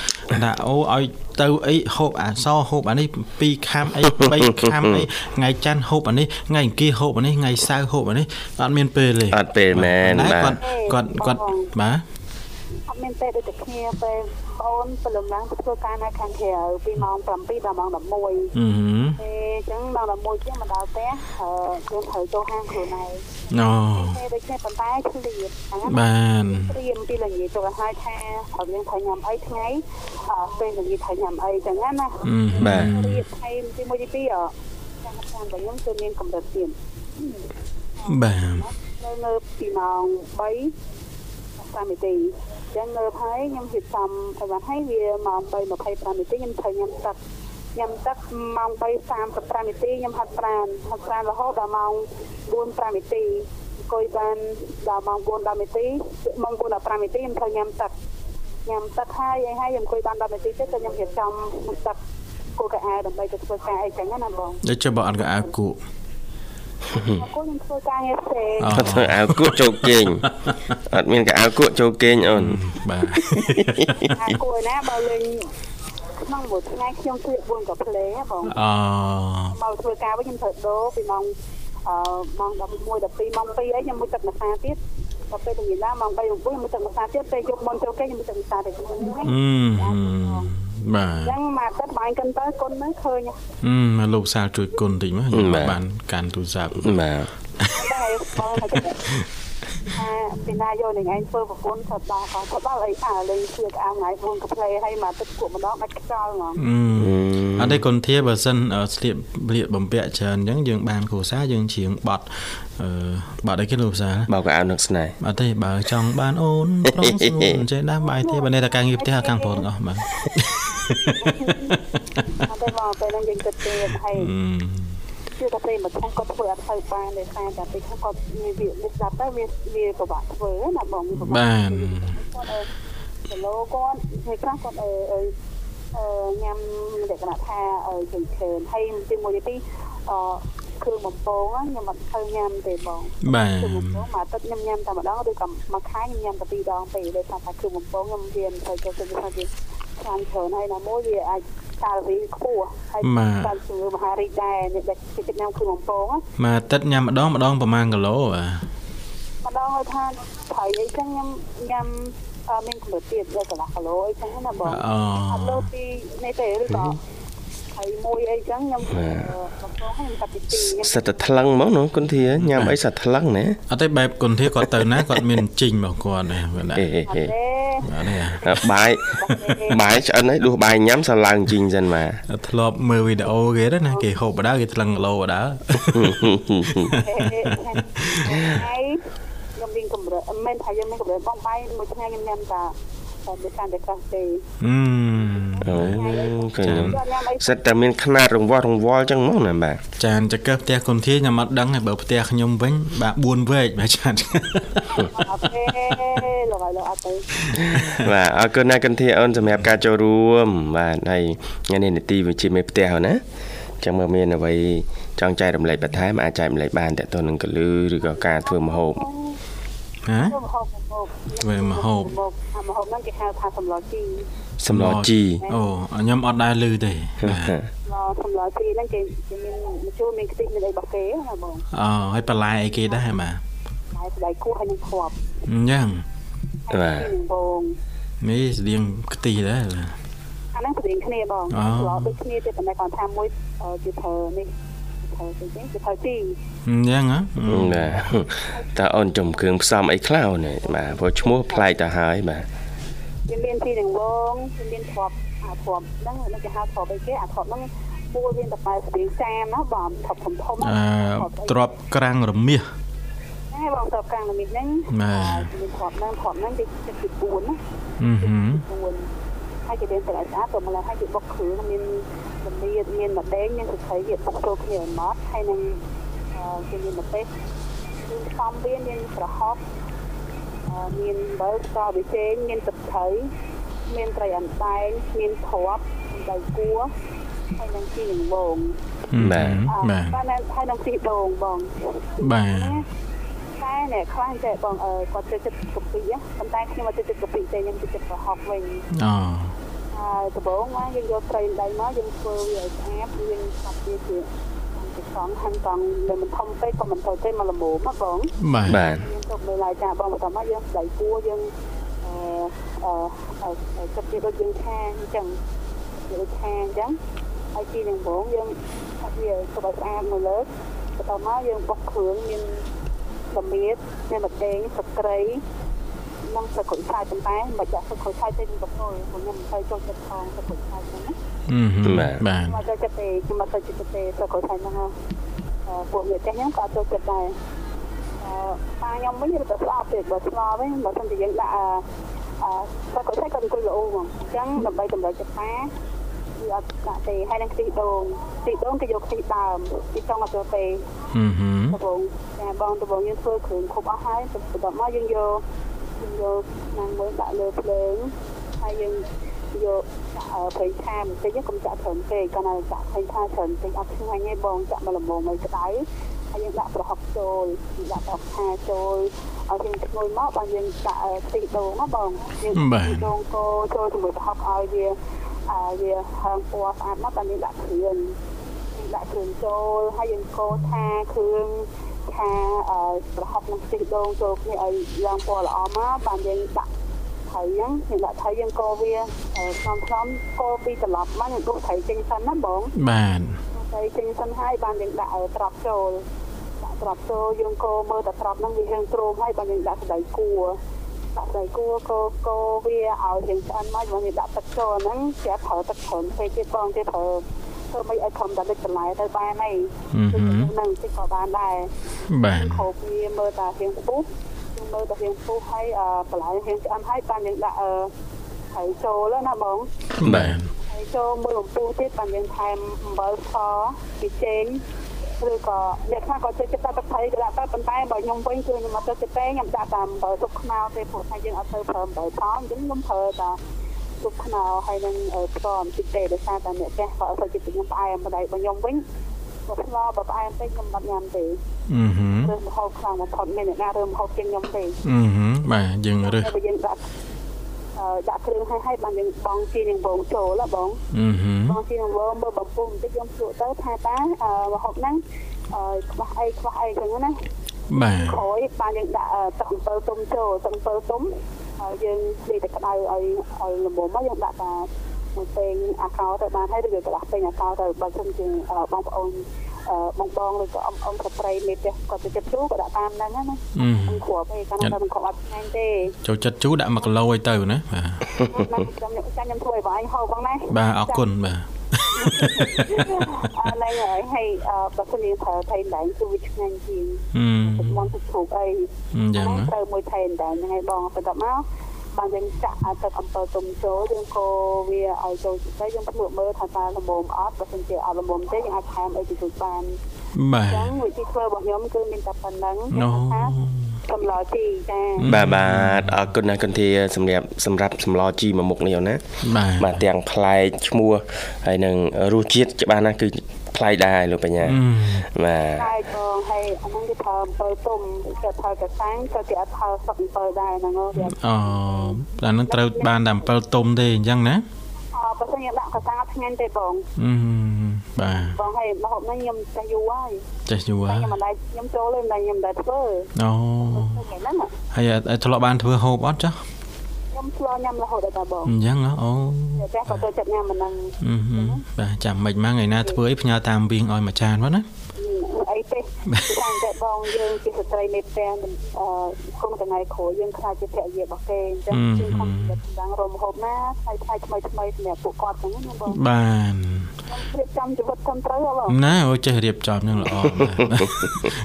ថាអូឲ្យទៅអីហូបអាសហូបអានេះ2ខាំអី3ខាំអីថ្ងៃច័ន្ទហូបអានេះថ្ងៃអង្គារហូបអានេះថ្ងៃសៅរ៍ហូបអានេះអត់មានពេលទេអត់ពេលមែនតែបាទគាត់គាត់គាត់បាទអត់ មានទេដូចតែគ្នាពេលបងព្រលឹមឡើងទៅធ្វើការនៅខាងក្រៅពីម៉ោង7ដល់ម៉ោង11អឺហឺទេអញ្ចឹងម៉ោង11ជាងមកដល់ផ្ទះអឺយើងត្រូវចូលហាងខ្លួនឯងអូទេដូចគ្នាប៉ុន្តែឆ្លៀតហ្នឹងបានត្រៀមពីល្ងាចចូលឲ្យហើយថាត្រូវយើងត្រូវញ៉ាំអីថ្ងៃអឺពេលល្ងាចត្រូវញ៉ាំអីអញ្ចឹងណាណាអឺបាទរៀបថែមទីមួយទីពីរអចាំតាមរបស់ខ្ញុំគឺមានកម្រិតទៀតបាទនៅនៅពីម៉ោង3 5នាទីអញ្ចឹងនៅហើយខ្ញុំរៀបចំឲ្យបានហើយវាម៉ោង3:25នាទីខ្ញុំត្រូវញ៉ាំទឹកញ៉ាំទឹកម៉ោង3:35នាទីខ្ញុំហាត់ប្រាណហាត់ប្រាណរហូតដល់ម៉ោង4:5នាទីអង្គុយបានដល់ម៉ោង4:10នាទីម៉ោង4:15នាទីខ្ញុំត្រូវញ៉ាំទឹកញ៉ាំទឹកហើយហើយហើយខ្ញុំអង្គុយបាន10នាទីទៀតទៅខ្ញុំរៀបចំទឹកគោលកៅអៅដើម្បីទៅធ្វើការអីចឹងណាបងដូចជាបើអត់ក៏អើគក់ អរគុណខ្ញុំធ្វើការងារផ្សេងអូគាត់ធ្វើអាវគក់ចូលគេងអត់មានកៅអៅគក់ចូលគេងអូនបាទអាគួរណាបើលេងក្នុងមួយថ្ងៃខ្ញុំធ្វើ4កាផ្លេហ៎បងអូមកធ្វើការវិញខ្ញុំត្រូវដូរពីម៉ោងអឺម៉ោង11 12ម៉ោង2អីខ្ញុំមួយទឹកម្សាទៀតដល់ពេលល្ងាចឡើងម៉ោង3 9ខ្ញុំមួយទឹកម្សាទៀតពេលយប់មុនចូលគេខ្ញុំមួយទឹកម្សាទៀតហ្នឹងអឺហឺ បាទអញ្ចឹងមកទឹកបាញ់កិនទៅគុណហ្នឹងឃើញអឺមកលោកសាលជួយគុណតិចមកខ្ញុំបានកាន់ទូរស័ព្ទបាទដែរបង ថាពីណាយកនឹងឯងធ្វើប្រពន្ធទៅដល់គាត់ទៅដល់អីអាលេងធ្វើក្អាមថ្ងៃខ្លួនកាផ្លេហើយមកទឹកគក់ម្ដងដាច់ខ្យល់ហ្មងអឺអត់ទេគុនធាបើសិនអឺស្លៀកលៀកបំពាក់ច្រើនអញ្ចឹងយើងបានគ្រូសាយើងជ្រៀងបត់អឺបត់អីគេលោកសាលបោកកៅអៅនឹកស្នេហ៍អត់ទេបើចង់បានអូនប្រុងស្រួលអញ្ចឹងដាំបាយទេបើនេះតែការងារផ្ទះខាងប្រុសទាំងអស់បាទអត់ទេមកពេលហ្នឹងយើងគិតទេហើយ អឺគឺតែពេលមកខាងគាត់ធ្វើអត់ទៅបានដោយសារតែពេលខាងគាត់មានវានេះស្ដាប់ទៅវាវាពិបាកធ្វើណាបងវាពិបាកបានគាត់អឺគីឡូគាត់ពេលខ្លះគាត់អឺអឺអឺញ៉ាំលក្ខណៈថាអឺជើងខេនហើយទីមួយទីពីរអឺគ្រឿងបំពងខ្ញុំអត់ទៅញ៉ាំទេបងបាទគ្រឿងបំពងមកទឹកខ្ញុំញ៉ាំតែម្ដងឬក៏មួយខែខ្ញុំញ៉ាំតែពីរដងពេកដោយសារថាគ្រឿងបំពងខ្ញុំវាមិនទៅចូលទៅថាវាខ្លាំងច្រើនហើយណាមួយវាអាច កាឡូរីខ្ពស់ហើយតាមជំងឺមហារីកដែរអ្នកដែលគេចិត្តញ៉ាំគ្រឿងបំពងមកទឹកញ៉ាំម្ដងម្ដងប្រហែលគីឡូបាទម្ដងឲ្យថាថៃអីចឹងខ្ញុំញ៉ាំអឺមានកម្រិតទៀតដល់កន្លះគីឡូអីចឹងណាបងអូអត់លើពីនេះទេឬក៏ ថៃមួយអីចឹងខ្ញុំបំពងឲ្យខ្ញុំកាត់ទី2ខ្ញុំសិតតែថ្លឹងហ្មងនោះគុនធាញ៉ាំអីសិតថ្លឹងណាអត់ទេបែបគុនធាគាត់ទៅណាគាត់មានជីងរបស់គាត់ដែរបាទអេអេអត់អេទេអត់ទេបាយបាយឆ្អិនហើយដួសបាយញ៉ាំសឡើងជីងសិនបាទធ្លាប់មើលវីដេអូគេដែរណាគេហូបបដៅគេថ្លឹងគីឡូបដៅហើយខ្ញុំមានកម្រិតមិនមែនថាយើងមានកម្រិតបងបាយមួយថ្ងៃខ្ញុំញ៉ាំតែ តែដូចកាន់តែខ្លះទេ អឺ អូឃើញសិតតែមានຂະຫນាតរង្វាស់រង្វល់ចឹងហ្មងណាបាទ ចានចកើផ្ទះគុនធាខ្ញុំអត់ដឹងទេបើផ្ទះខ្ញុំវិញបាទ4វែកបាទចាន អត់ទេលោកឲ្យលោកអត់ទេ បាទអរគុណណាស់គុនធាអូនសម្រាប់ការចូលរួមបាទហើយថ្ងៃនេះនីតិវិជ្ជាមេផ្ទះហ្នឹងណាចឹងមើលមានអ្វីចង់ចែករំលែកបន្ថែមអាចចែករំលែកបានតើតើនឹងកលឺឬក៏ការធ្វើម្ហូប ហ៎ ធ្វើម្ហូបម្ហូប ធ្វើម្ហូបម្ហូបអាម្ហូបហ្នឹងគេហៅថាសម្លជីសម្លជីអូខ្ញុំអត់ដែរលឺទេបាទសម្លជីហ្នឹងគេគេមានម្ជូរមានខ្ទិះមានអីរបស់គេណាបងអូហើយបន្លែអីគេដែរបាទហើយស្ដៃគោះហើយនឹងធ្លាប់អញ្ចឹងបាទនឹងបងនេះស្តៀងខ្ទិះដែរបាទអាហ្នឹងស្រៀងគ្នាបងអូស្លោដូចគ្នាទេប៉ុន្តែគាត់ថាមួយអឺជាធ្វើនេះ ធ្វើទៅទេជាធ្វើទីអញ្ចឹងហ៎បាទតើអូនចំគ្រឿងផ្សំអីខ្លះអូនបាទព្រោះឈ្មោះប្លែកទៅហើយបាទវាមានទីនឹងវងវាមានធ្លាប់អាធ្លាប់ហ្នឹងហ្នឹងគេហៅធ្លាប់អីគេអាធ្លាប់ហ្នឹងមួយមានតែបែបស្រៀងចាមណាបងធ្លាប់ធំធំអឺទ្របក្រាំងរមាសហ្នឹងបងធ្លាប់កាំងល្មិចហ្នឹងបាទមានធ្លាប់ហ្នឹងធ្លាប់ហ្នឹងគេចិត្តពី4ណាអឺហឺ4 ហើយគេមានតែស្អាតទៅមកហើយគេបុកគ្រឿងមានល្មៀតមានម្ទេសមានស្លឹកគេបុកចូលគ្នាឲ្យម៉ត់ហើយនឹងអឺគេមានម្ទេសមានផ្សំវាមានប្រហុកអឺមានបើស្ករប៊ីចេងមានទឹកត្រី មានត្រីអណ្ដែងមានធ្រាប់មានដៃគួរហើយនឹងជីនឹងវងបាទបាទបាទហើយនឹងជីដូងបងបាទ តែអ្នកខ្លះចេះបងអឺគាត់ចូលចិត្តកាពីណាប៉ុន្តែខ្ញុំអត់ចូលចិត្តកាពីទេខ្ញុំចូលចិត្តប្រហុកវិញអូហើយដំបូងមកយើងយកត្រីដៃមកយើងធ្វើវាឲ្យស្អាតយើងឆាប់វាជាជាសងហាន់កង់ដែលមិនធំពេកក៏មិនតូចទេមកល្មមមកបងបាទបាទយើងទុកនៅឡាយចាបងបន្តមកយើងស្ដៃគួរយើងអឺអឺចិត្តជាដូចយើងខាអញ្ចឹងដូចខាអញ្ចឹងហើយទីនឹងបងយើងថាវាសុខស្អាតនៅលើបន្ទាប់មកយើងបុកគ្រឿងមាន ល្មៀតមានម្ទេសទឹកត្រីនិងទឹកក្រូចឆ្មាប៉ុន្តែមិនចាក់ទឹកក្រូចឆ្មាទៅនឹងកំពុលខ្ញុំមិនទៅចូលចិត្តផងទឹកក្រូចឆ្មាហ្នឹងណាអឺហឺបាទបាទមកទៅចិត្តទេខ្ញុំមកទៅចិត្តទេទឹកក្រូចឆ្មាហ្នឹងអឺពួកអ្នកចាស់ខ្ញុំក៏ចូលចិត្តដែរអឺប៉ាខ្ញុំវិញរត់ទៅស្អប់ទេបើស្ងល់វិញបើមិនតែយើងដាក់អឺអឺទឹកក្រូចឆ្មាក៏អង្គុយល្អហ្មងអញ្ចឹងដើម្បីតម្រូវចិត្តប៉ា គឺអត់ដាក់ទេហើយនឹងខ្ទិះដូងខ្ទិះដូងគេយកខ្ទិះដើមទីចង់អត់ចូលទេអឺហឺដបងចាបងដបងយើងធ្វើគ្រឿងគ្រប់អស់ហើយបន្ទាប់មកយើងយកយើងយកឆ្នាំងមួយដាក់លើភ្លើងហើយយើងយកដាក់ប្រេងឆាបន្តិចកុំចាក់ច្រើនពេកកាលណាចាក់ប្រេងឆាច្រើនពេកអត់ឆ្ងាញ់ទេបងចាក់មកល្មមឲ្យក្តៅហើយយើងដាក់ប្រហុកចូលដាក់ប្រហុកឆាចូលឲ្យយើងឈ្ងុយមកបងយើងដាក់ខ្ទិះដូងណាបងយើងខ្ទិះដូងកូរចូលជាមួយប្រហុកឲ្យវាអា វាហើមពណ៌ស្អាតមកបានយើងដាក់គ្រឿងដាក់គ្រឿងចូលហើយយើងកូរថាគ្រឿងថាអឺប្រហុកនឹងខ្ទិះដូងចូលគ្នាឲ្យឡើងពណ៌ល្អមកបានយើងដាក់ថៃហ្នឹងយើងដាក់ថៃយើងកូរវាខ្ញុំខ្ញុំកូរពីត្រឡប់មកយើងដុសថៃចេញសិនណាបងបាទថៃចេញសិនហើយបានយើងដាក់ត្រប់ចូលដាក់ត្រប់ចូលយើងកូរមើលតែត្រប់ហ្នឹងវាហឹងទ្រមហើយបានយើងដាក់សណ្តែកគួរ ដាក់សណ្តែកគួរកូរកូរវាឲ្យយើងឆ្អិនមកយើងដាក់ទឹកចូលហ្នឹងជាប្រើទឹកច្រើនពេកទៀតបងទៀតប្រើធ្វើមិនឲ្យខំតែលិចបន្លែទៅបានអីអឺហឺនឹងតិចក៏បានដែរបាទខោវាមើលតារៀងពុះយើងមើលតារៀងពុះហើយអឺបន្លែរៀងឆ្អិនហើយបានយើងដាក់អឺហើយចូលណាបងបាទហើយចូលមើលអំពូទៀតបានយើងថែមអំបិលសពីចេង ឬក៏អ្នកខ្លះក៏ចូលចិត្តដាក់ទឹកត្រីក៏ដាក់ទៅប៉ុន្តែបើខ្ញុំវិញគឺខ្ញុំអត់ចូលចិត្តទេខ្ញុំដាក់តាមអំបិលទុកខ្នោទេព្រោះថាយើងអត់ទៅប្រើអំបិលផងអញ្ចឹងខ្ញុំប្រើតាទុកខ្នោហើយនឹងផ្សំបន្តិចទេដោយសារតែអ្នកចេះក៏អត់ចូលចិត្តខ្ញុំផ្អែមប៉ុន្តែបើខ្ញុំវិញបើខ្លោបើផ្អែមពេកខ្ញុំអត់ញ៉ាំទេអឺហឺរើមហូបខ្លាំងបំផុតមានអ្នកណារើមហូបជាងខ្ញុំទេអឺហឺបាទយើងរើសបើយើងដាក់អឺ ដាក់គ្រឿងឲ្យឲ្យបានយើងបងជីនឹងបងចូលហ៎បងអឺហឺបងជីនឹងបងមើលបំពុះបន្តិចខ្ញុំភ្លក់ទៅថាតាអឺរហូតហ្នឹងអឺខ្វះអីខ្វះអីចឹងណាបាទក្រោយបានយើងដាក់ទឹកអំពៅទុំចូលទឹកអំពៅទុំហើយយើងនិយាយតែក្តៅឲ្យឲ្យល្មមមកយើងដាក់តាមួយពេងអាកោទៅបានហើយឬក៏ដាក់ពេងអាកោទៅបើមិនជាបងប្អូនអឺ បងបងឬក៏អ៊ំអ៊ំប្រប្រៃមេផ្ទះគាត់ទៅចិត្តជូរក៏ដាក់តាមហ្នឹងណាអឺមិនគ្រាប់ទេកាលណាមិនគ្រាប់អត់ឆ្ងាញ់ទេចូលចិត្តជូរដាក់1គីឡូឲ្យទៅណាបាទខ្ញុំខ្ញុំខ្ញុំធ្វើឲ្យបងឯងហូបបងណាបាទអរគុណបាទអឺណៃហើយហើយបើសិនយើងប្រើថៃដែងគឺវាឆ្ងាញ់ជាងអឺទឹកមន់ទឹកជ្រូកអីអញ្ចឹងណាត្រូវមួយថៃដែងហ្នឹងហើយបងបន្ទាប់មក បានយើងចាក់ទឹកអំពិលទុំចូលយើងកូរវាឲ្យចូលទៅយើងភ្លក់មើលថាតើល្មមអត់បើមិនជាអត់ល្មមទេយើងអាចថែមអីទៅជួយបានបាអញ្ចឹទងវិធីធ្វើរបស់ខ្ញុំគឺមានតែប៉ុណ្្នឹងអូថាសម្លជីចាបាទបាទអរគុណណាគុណធាសម្រាប់សម្រាប់សម្លជីមួយមុខនេះអូនណាបាទបាទទាំងប្លែកឈ្មោះហើយនឹងរសជាតិច្បាស់ណាស់គឺប្លែកដែរលោកបញ្ញាអឺបាទហើយបងហើយ អាហ្នឹងគេប្រើអំពិលទុំគេប្រើកសាំងក៏គេអត់ប្រើសក់អំពិលដែរហ្នឹងហ៎វាអូអានឹងត្រូវបានតែ7ទុំទេអញ្ចឹងណាអឺបើសិនយើងដាក់កសាំងអត់ឆ្ងាញ់ទេបងអឺបាទបងហើយម្ហូបហ្នឹងខ្ញុំចេះយូរហើយចេះយូរតែហើយខ្ញុំមិនដែរខ្ញុំចូលលេងតែខ្ញុំមិនដែរធ្វើអូថ្ងៃហ្នឹងហើយអាចធ្លាប់បានធ្វើហូបអត់ចាស់ខ្ញុំឆ្លញញ៉ាំរហូតដល់តាបងអញ្ចឹងហ៎អូតែតែក៏ចូលចិត្តញ៉ាំមិនហ្នឹងអឺហឺបាទចាំមិនមកថ្ងៃណាធ្វើអីផ្ញើតាមវិញឲ្យមួយចានមកណា អីទេតែតែបងយើងជាស្ត្រីមេផ្ទះអឺគុំថ្ងៃក្រោយយើងខ្លាចជាភរិយារបស់គេអញ្ចឹងយើងខំចិត្តដល់រមហូបណាថ្លៃថ្លៃថ្មីថ្មីសម្រាប់ពួកគាត់ហ្នឹងណាបងបានខ្ញុំរៀបចំជីវិតត្រឹមត្រូវហ៎បងណាអូចេះរៀបចំនឹងល្អបាទ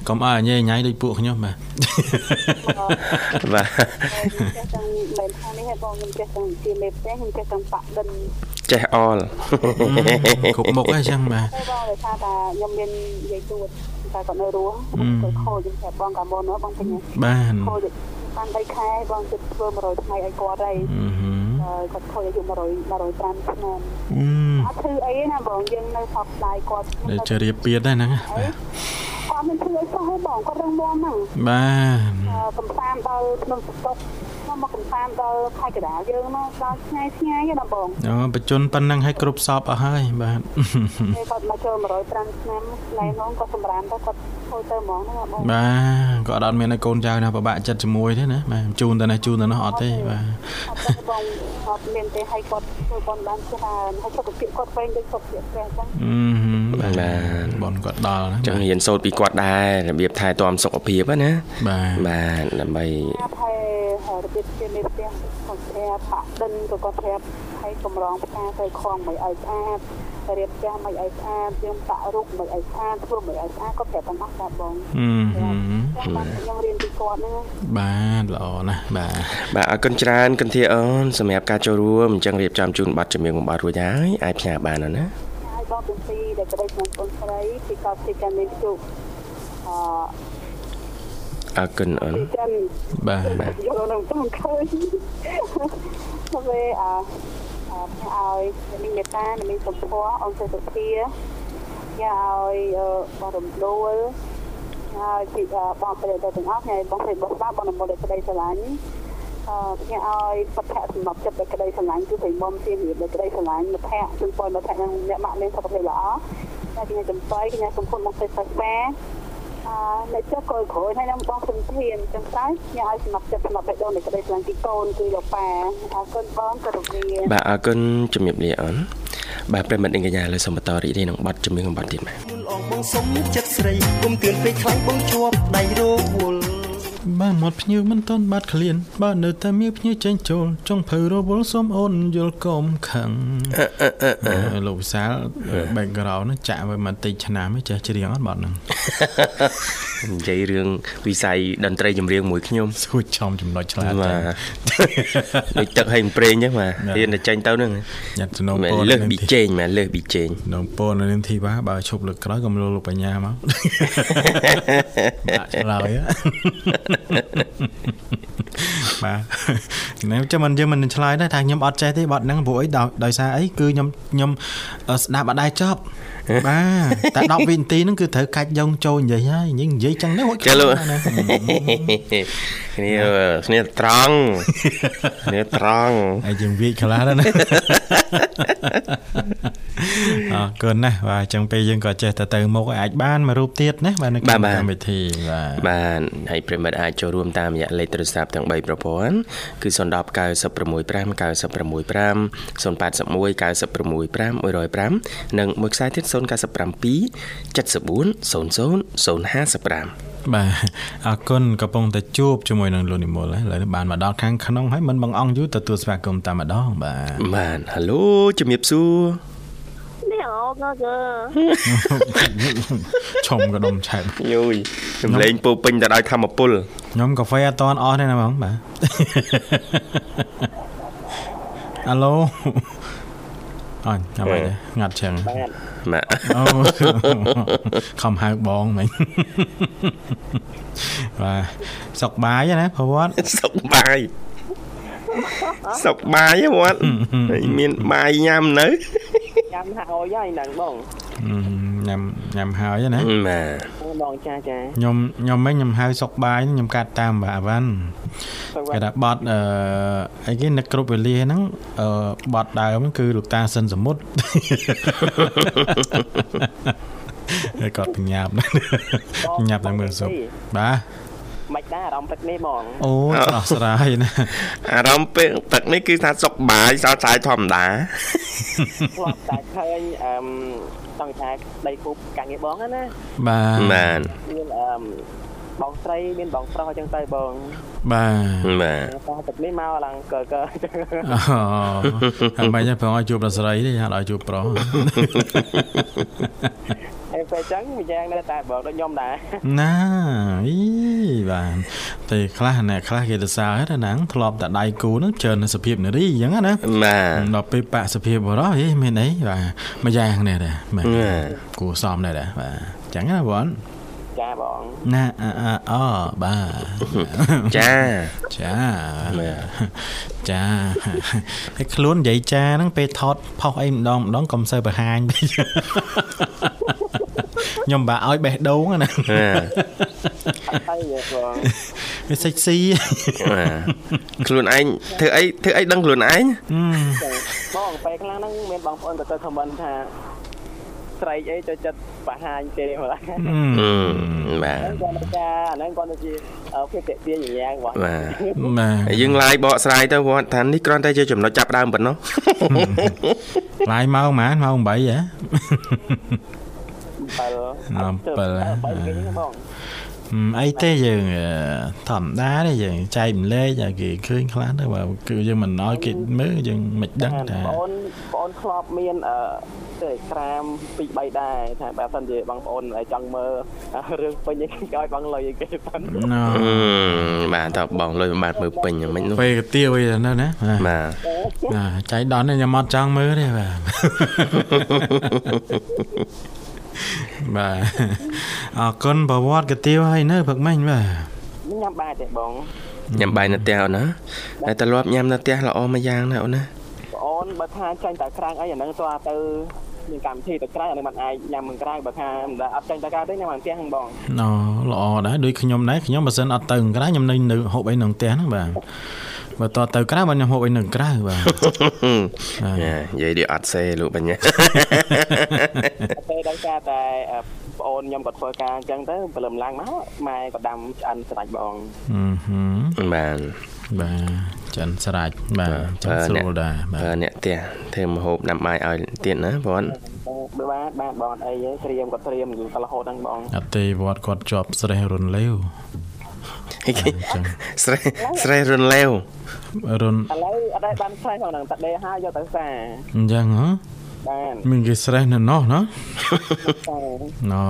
កុំឲ្យញ៉ៃញ៉ៃដូចពួកខ្ញុំបាទបាទខ្ញុំចេះទាំងមែនថានេះហ៎បងខ្ញុំចេះទាំងជាមេផ្ទះខ្ញុំចេះទាំងបាក់ដិន ចេះអល់គ្រប់មុខអីចឹងបាទតែបងដោយសារតែខ្ញុំមាននិយាយទួតតែគាត់នៅរស់គាត់ខូចខ្ញុំប្រាប់បងកាលមុនបងពេញបានខូចបាន3ខែបងជិតធ្វើ100ថ្ងៃឲ្យគាត់ហើយអឺហឺគាត់ខូចអាយុ100 105ឆ្នាំអឺអត់ធ្វើអីទេណាបងយើងនៅសពស្ដាយគាត់ដែលជរៀបពៀតដែរហ្នឹងបាទគាត់មិនធ្វើអីសោះទេបងគាត់រឹងមាំហ្នឹងបានកំសាន្តដល់ក្នុងស្តុក មកកំសាន្តដល់ខេត្តកណ្ដាលយើងមកដល់ឆ្ងាយឆ្ងាយណាបងអូបច្ចុប្បន្នប៉ុណ្ណឹងឲ្យគ្រប់សពអស់ហើយបាទពេលគាត់មកចូល105ឆ្នាំណែនាំគាត់សម្រាមទៅគាត់ធ្វើទៅហ្មងណាបងបាទក៏អត់មានឲ្យកូនចៅណាពិបាកចិត្តជាមួយទេណាបាទជូនទៅណាជូនទៅនោះអត់ទេបាទអត់ទេបងអត់មានទេឲ្យគាត់ធ្វើបនបានច្រើនហើយសុខភាពគាត់វិញដូចសុខភាពព្រះចឹងអឺហឹមបាទបនគាត់ដល់ណាចឹងរៀនសូត្រពីគាត់ដែររបៀបថែទាំសុខភាពហ្នឹងណាបាទបាទដើម្បីប្រាប់ហើយរបៀបជាមេផ្ទះគាត់ប្រាប់បាក់ដិនក៏គាត់ប្រាប់ឲ្យកម្រងផ្កាទៅខំមិនឲ្យស្អាតរៀបចំមិនឲ្យស្អាតយើងបាក់រុកមិនឲ្យស្អាតធ្វើមិនឲ្យស្អាតគាត់ប្រាប់ទាំងអស់បាទបងអឺហឹមចាំបានខ្ញុំរៀនពីគាត់ហ្នឹងបាទល្អណាស់បាទបាទអរគុណច្រើនគន្ធាអូនសម្រាប់ការចូលរួមអញ្ចឹងរៀបចំជូនប័ណ្ណជំនឿបំបត្តិរួចហើយអាចផ្ញើបានហើយណាហើយបងទាំងពីរដែលក្តីក្នុងបងស្រីពីកោតទីកានេះជុកអ អរគុណអូនពីចិនបាទយកនៅតាមឃើញហើយអាអើផ្ញើឲ្យមានមេត្តាមានសុភ័ក្រអង្គសុភាញ៉ាឲ្យបងរំដួលហើយពីបងប្រិយទាំងអស់ហើយបងប្រិយបងស្ដាប់បងនមលក្តីស្រឡាញ់អឺផ្ញើឲ្យសុភ័ក្រសម្រាប់ចិត្តដែលក្តីស្រឡាញ់គឺព្រៃមុំជារៀបដែលក្តីស្រឡាញ់មិត្តភ័ក្តិជូនពរមិត្តភ័ក្តិនឹងអ្នកម៉ាក់មានសុខភាពល្អតែខ្ញុំចំបៃខ្ញុំសំខាន់មកទៅសាស្ត្រាអឺអ្នកចុះក្រោយក្រោយហើយនឹងបងសំធានចឹងទៅញ៉ាឲ្យសម្រាប់ចិត្តសម្រាប់បេះដូងនៃក្តីស្រឡាញ់ពីកូនគឺលោកប៉ាអរគុណបងគោរពលាបាទអរគុណជំរាបលាអូនបាទប្រិយមិត្តនិងកញ្ញាលើសូមបន្តរីករាយនឹងប័ណ្ណជំនឿបំបត្តិទៀតបាទមុនអងបងសុំចិត្តស្រីគុំទឿនពេកខ្លាំងបងជាប់ដៃរវល់ បាទមាត់ភ្ញៀវមិនតន់បាត់ក្លៀនបាទនៅតែមានភ្ញៀវចេញចូលចុងភៅរវល់សូមអូនយល់កុំខឹងអឺលោកវិសាល background ហ្នឹងចាក់ໄວមកតិចឆ្នាំឯងចេះច្រៀងអត់បាត់ហ្នឹងនិយាយរឿងវិស័យតន្ត្រីចម្រៀងមួយខ្ញុំស្គួចចំចំណុចឆ្លាតបាចាទដូចទឹកឲ្យប្រេងចឹងបាទរៀនតែចេញទៅហ្នឹងញាត់ចំណងមែនពរលើសប៊ីចេងមែនលើសប៊ីចេងនងពរនៅនឹងធីវ៉ាបើឈប់លើកក្រោយក៏មលោកលោកបញ្ញាមកដាក់ឆ្លើយហ៎បាទណែចាំមិនយើងមិនឆ្លើយដែរថាខ្ញុំអត់ចេះទេបត់ហ្នឹងព្រោះអីដោយដោយសារអីគឺខ្ញុំខ្ញុំអឺស្ដាប់អត់ដែរចប់បាទតែ10វិនាទីហ្នឹងគឺត្រូវកាច់យងចូលនិយាយហើយនិយាយនិយាយចឹងទៅហូចចេះលោកណា គ្នាគ្នាត្រង់គ្នាត្រង់ហើយយើងវាយខ្លះដែរណាអរគុណណាស់បាទអញ្ចឹងពេលយើងក៏ចេះតែទៅមុខឲ្យអាចបានមួយរូបទៀតណាបាទនៅក្នុងកម្មវិធីបាទបាទហើយប្រិមិត្តអាចចូលរួមតាមរយៈលេខទូរស័ព្ទទាំង3ប្រព័ន្ធគឺ010 965 965 081 965 105និងមួយខ្សែទៀត097 74 00 055 បាទអរគុណកំពុងតែជួបជាមួយនឹងលោកនិមលហើយឥឡូវនេះបានមកដល់ខាងក្នុងហើយមិនបងអង្គយូរទទួលស្វាគមន៍តែម្ដងបាទបាទហៅឡូជំរាបសួរនេះអូងើឈុំក៏ដុំឆែបយូយសំលេងពោពេញទៅដោយធម្មពលខ្ញុំកាហ្វេអត់តន់អស់ទេណាបងបាទអាឡូអញចាំបាយងាត់ចឹងបាទ អូខំហៅបងមិញបាទសុកបាយណាប្រវត្តិសុខបាយសុខបាយហ៎វត្តហើយមានបាយញ៉ាំនៅញ៉ាំហើយហើយហ្នឹងបង ញ៉ាំញ៉ាំហើយណាបាទបងចាចាខ្ញុំខ្ញុំមិញខ្ញុំហៅសុកបាយខ្ញុំកាត់តាមបាទអវ៉ាន់ទៅវគេថាបត់អឺអីគេនឹកគ្រប់វេលាហ្នឹងអឺបត់ដើមហ្នឹងគឺលោកតាសិនសមុទ្រហើយគាត់បញ្ញាប់ណាស់បញ្ញាប់តែមើលសុកបាទ មិនដែរអារម្មណ៍ទឹកនេះបងអូដោះស្រាយណាអារម្មណ៍ពេលទឹកនេះគឺថាសុខបាយសោតសាយធម្មតាធ្លាប់តែឃើញអឺមចង់ថាដីគូបកាំងងារបងណាបាទបាទមានអឺមបងស្រីមានបងប្រុសអញ្ចឹងទៅបងបាទបាទតែទឹកនេះមកឡើងកើកើអញ្ចឹងអូហើយមិនប្រងឲ្យជួបដល់ស្រីទេហាត់ឲ្យជួបប្រុសហើយ ពេលអញ្ចឹងម្យ៉ាងនៅតែបងដូចខ្ញុំដែរណាអីបាទតែខ្លះអ្នកខ្លះគេទៅសើតែហ្នឹងធ្លាប់តែដៃគូហ្នឹងច្រើននៅសភាពនារីអញ្ចឹងណាបាទដល់ពេលបាក់សភាពបរោះហេមានអីបាទមួយយ៉ាងនេះដែរបាទបាទគួរសមដែរដែរបាទអញ្ចឹងណាបងចាបងណាអអអបាទចាចាបាទចាហើយខ្លួននិយាយចាហ្នឹងពេលថតផុសអីម្ដងម្ដងកុំសូវបង្ហាញពេក ខ្ញុំបាក់ឲ្យបេះដូងណាបាទទៅយើបងវាសិចស៊ីបាទខ្លួនឯងធ្វើអីធ្វើអីដឹងខ្លួនឯងចឹងបងពេលខ្លះហ្នឹងមានបងប្អូនក៏ទៅខមមិនថាស្រែកអីចូលចិត្តបង្ហាញទេម្ល៉េះអឺបាទហ្នឹងគាត់ទៅការអាហ្នឹងគាត់ទៅជាភាពតាក់ទាញយ៉ាងបងបាទបាទហើយយើងឡាយបកស្រាយទៅគាត់ថានេះគ្រាន់តែជាចំណុចចាប់ផ្ដើមប៉ុណ្ណោះឡាយម៉ោងហ្មងម៉ោង8ហ៎ 7ម៉ោង7 7ហ្នឹងបងហឹមអីទេយើងអឺធម្មតាទេយើងចែកម្លែកឲ្យគេឃើញខ្លះទៅបើគឺយើងមិនឲ្យគេមើលយើងមិនដឹងថាបងប្អូនបងប្អូនធ្លាប់មានអឺទៅក្រាមពីរ3ដែរថាបើសិនជាបងប្អូនចង់មើលរឿងពេញឲ្យឲ្យបងលុយឲ្យគេសិនណូអឺបាទតើបងលុយមិនបាទមើលពេញយ៉ាងម៉េចនោះពេលកាទៀវអីទៅណាណាបាទបាទណាចៃដន្យខ្ញុំអត់ចង់មើលទេបាទ បាទអរគុណប្រវត្តិកាទៀវហើយនៅព្រឹកមិញបាទញ៉ាំបាយទេបងញ៉ាំបាយនៅផ្ទះអូនណាតែត្រឡប់ញ៉ាំនៅផ្ទះល្អមួយយ៉ាងណាអូនណាបងអូនបើថាចាញ់តែក្រាំងអីអាហ្នឹងតើទៅមានកម្មវិធីទៅក្រៅអាហ្នឹងមិនអាចញ៉ាំមិនក្រៅបើថាមិនដែលអត់ចាញ់តែក្រៅទេញ៉ាំនៅផ្ទះហ្នឹងបងណូល្អដែរដូចខ្ញុំដែរខ្ញុំបើសិនអត់ទៅក្រៅខ្ញុំនៅនៅហូបអីនៅផ្ទះហ្នឹងបាទ បើតទៅក្រៅបាទខ្ញុំហូបអីនៅក្រៅបាទយ៉ានិយាយនេះអត់សេលោកបញ្ញាពេលដល់ការតែបងអូនខ្ញុំក៏ធ្វើការអញ្ចឹងទៅព្រលឹមឡើងមកម៉ែក៏ដាំឆ្អិនស្ដាច់បងអឺហឹមបាទបាទចិនស្រាច់បាទចិនស្រួលដែរបាបើទអ្នកផ្ទះធ្វើម្ហូបដាំបាយឲ្យទៀតណាបងបើបានបានបងអត់អីទេត្រៀមក៏ត្រៀមយូរទៅរហូតហ្នឹងបងអត់ទេវត្តគាត់ជាប់ស្រេះរុនលេវ ស្រេះស្រេះរនលាវរុនឥឡូវអត់ដែរបានផ្សាយផងហ្នឹងតែដេហើយយកទៅសាអញ្ចឹងហ៎បានមានគេស្រេះនៅនោះណាសាណូ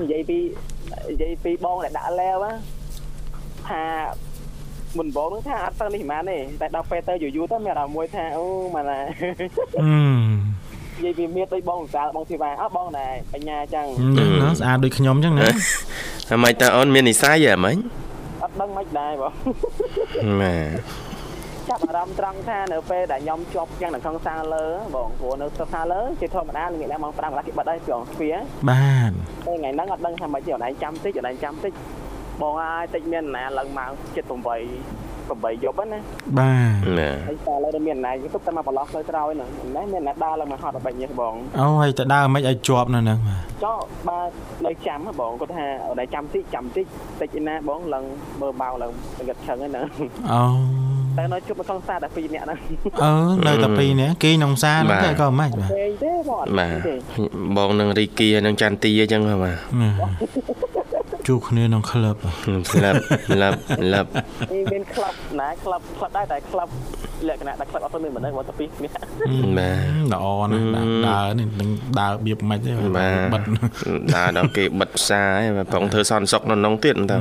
និយាយពីនិយាយពីបងដែលដាក់ឡាវថាមុនបងហ្នឹងថាអត់ទៅនេះប៉ុន្មានទេតែដល់ពេលទៅយូរយូរទៅមានអារម្មណ៍មួយថាអូម៉ាណាអឺ និយាយពីមានដូចបងសាលបងធីវ៉ាអើបងដែរបញ្ញាអញ្ចឹងអញ្ចឹងណាស្អាតដូចខ្ញុំអញ្ចឹងណាហើយមិនតើអូនមាននិស័យហ៎មិញអត់ដឹងមិនដែរបងបាទចាប់អារម្មណ៍ត្រង់ថានៅពេលដែលខ្ញុំជាប់យ៉ាងនៅក្នុងសាលលើបងព្រោះនៅសាលលើជាធម្មតាល្ងាចឡើងម៉ោង5កន្លះគេបិទហើយព្រោះទ្វារបាទពេលថ្ងៃហ្នឹងអត់ដឹងថាម៉េចទេអនឡាញចាំតិចអនឡាញចាំតិចបងអាយតិចមានណាឡើងម៉ោង7 8 8យប់ហ្នឹងណាបាទបាទហើយសាលលើមានណាយទុកតែមកបន្លោះផ្លូវក្រោយហ្នឹងណាមានណាដើរឡើងមកហត់បែបនេះបងអូហើយតើដើរមិនឲ្យជាប់នៅហ្នឹងបាទចុះបើនៅចាំហ៎បងគាត់ថាអនឡាញចាំតិចចាំតិចតិចឯណាបងឡើងមើលម៉ោងឡើងងឹតឆឹងហ្នឹងអូតែនៅជប់នៅក្នុងសាតែ2នាក់ហ្នឹងអឺនៅតែពីរនាក់គេក្នុងសាលហ្នឹងតែក៏មិនបាទពេកទេបងអត់បាទទេបងនឹងរីគីនឹងចន្ទទីអញ្ចឹងហ៎បាទ ជួបគ្នាក្នុងក្លឹបស្លាប់ស្លាប់ស្លាប់នេះមានក្លឹបណាក្លឹបក្លឹបដែរតែក្លឹបលក្ខណៈតែក្លឹបអត់ទៅមានមនុស្សមកទៅពីគ្នាបាទល្អណាស់ដើរនេះនឹងដើរបៀបមិនទេបាទបិទដើរដល់គេបិទផ្សារហើយបាទប្រងធ្វើសន្តិសុខនៅក្នុងទៀតតើ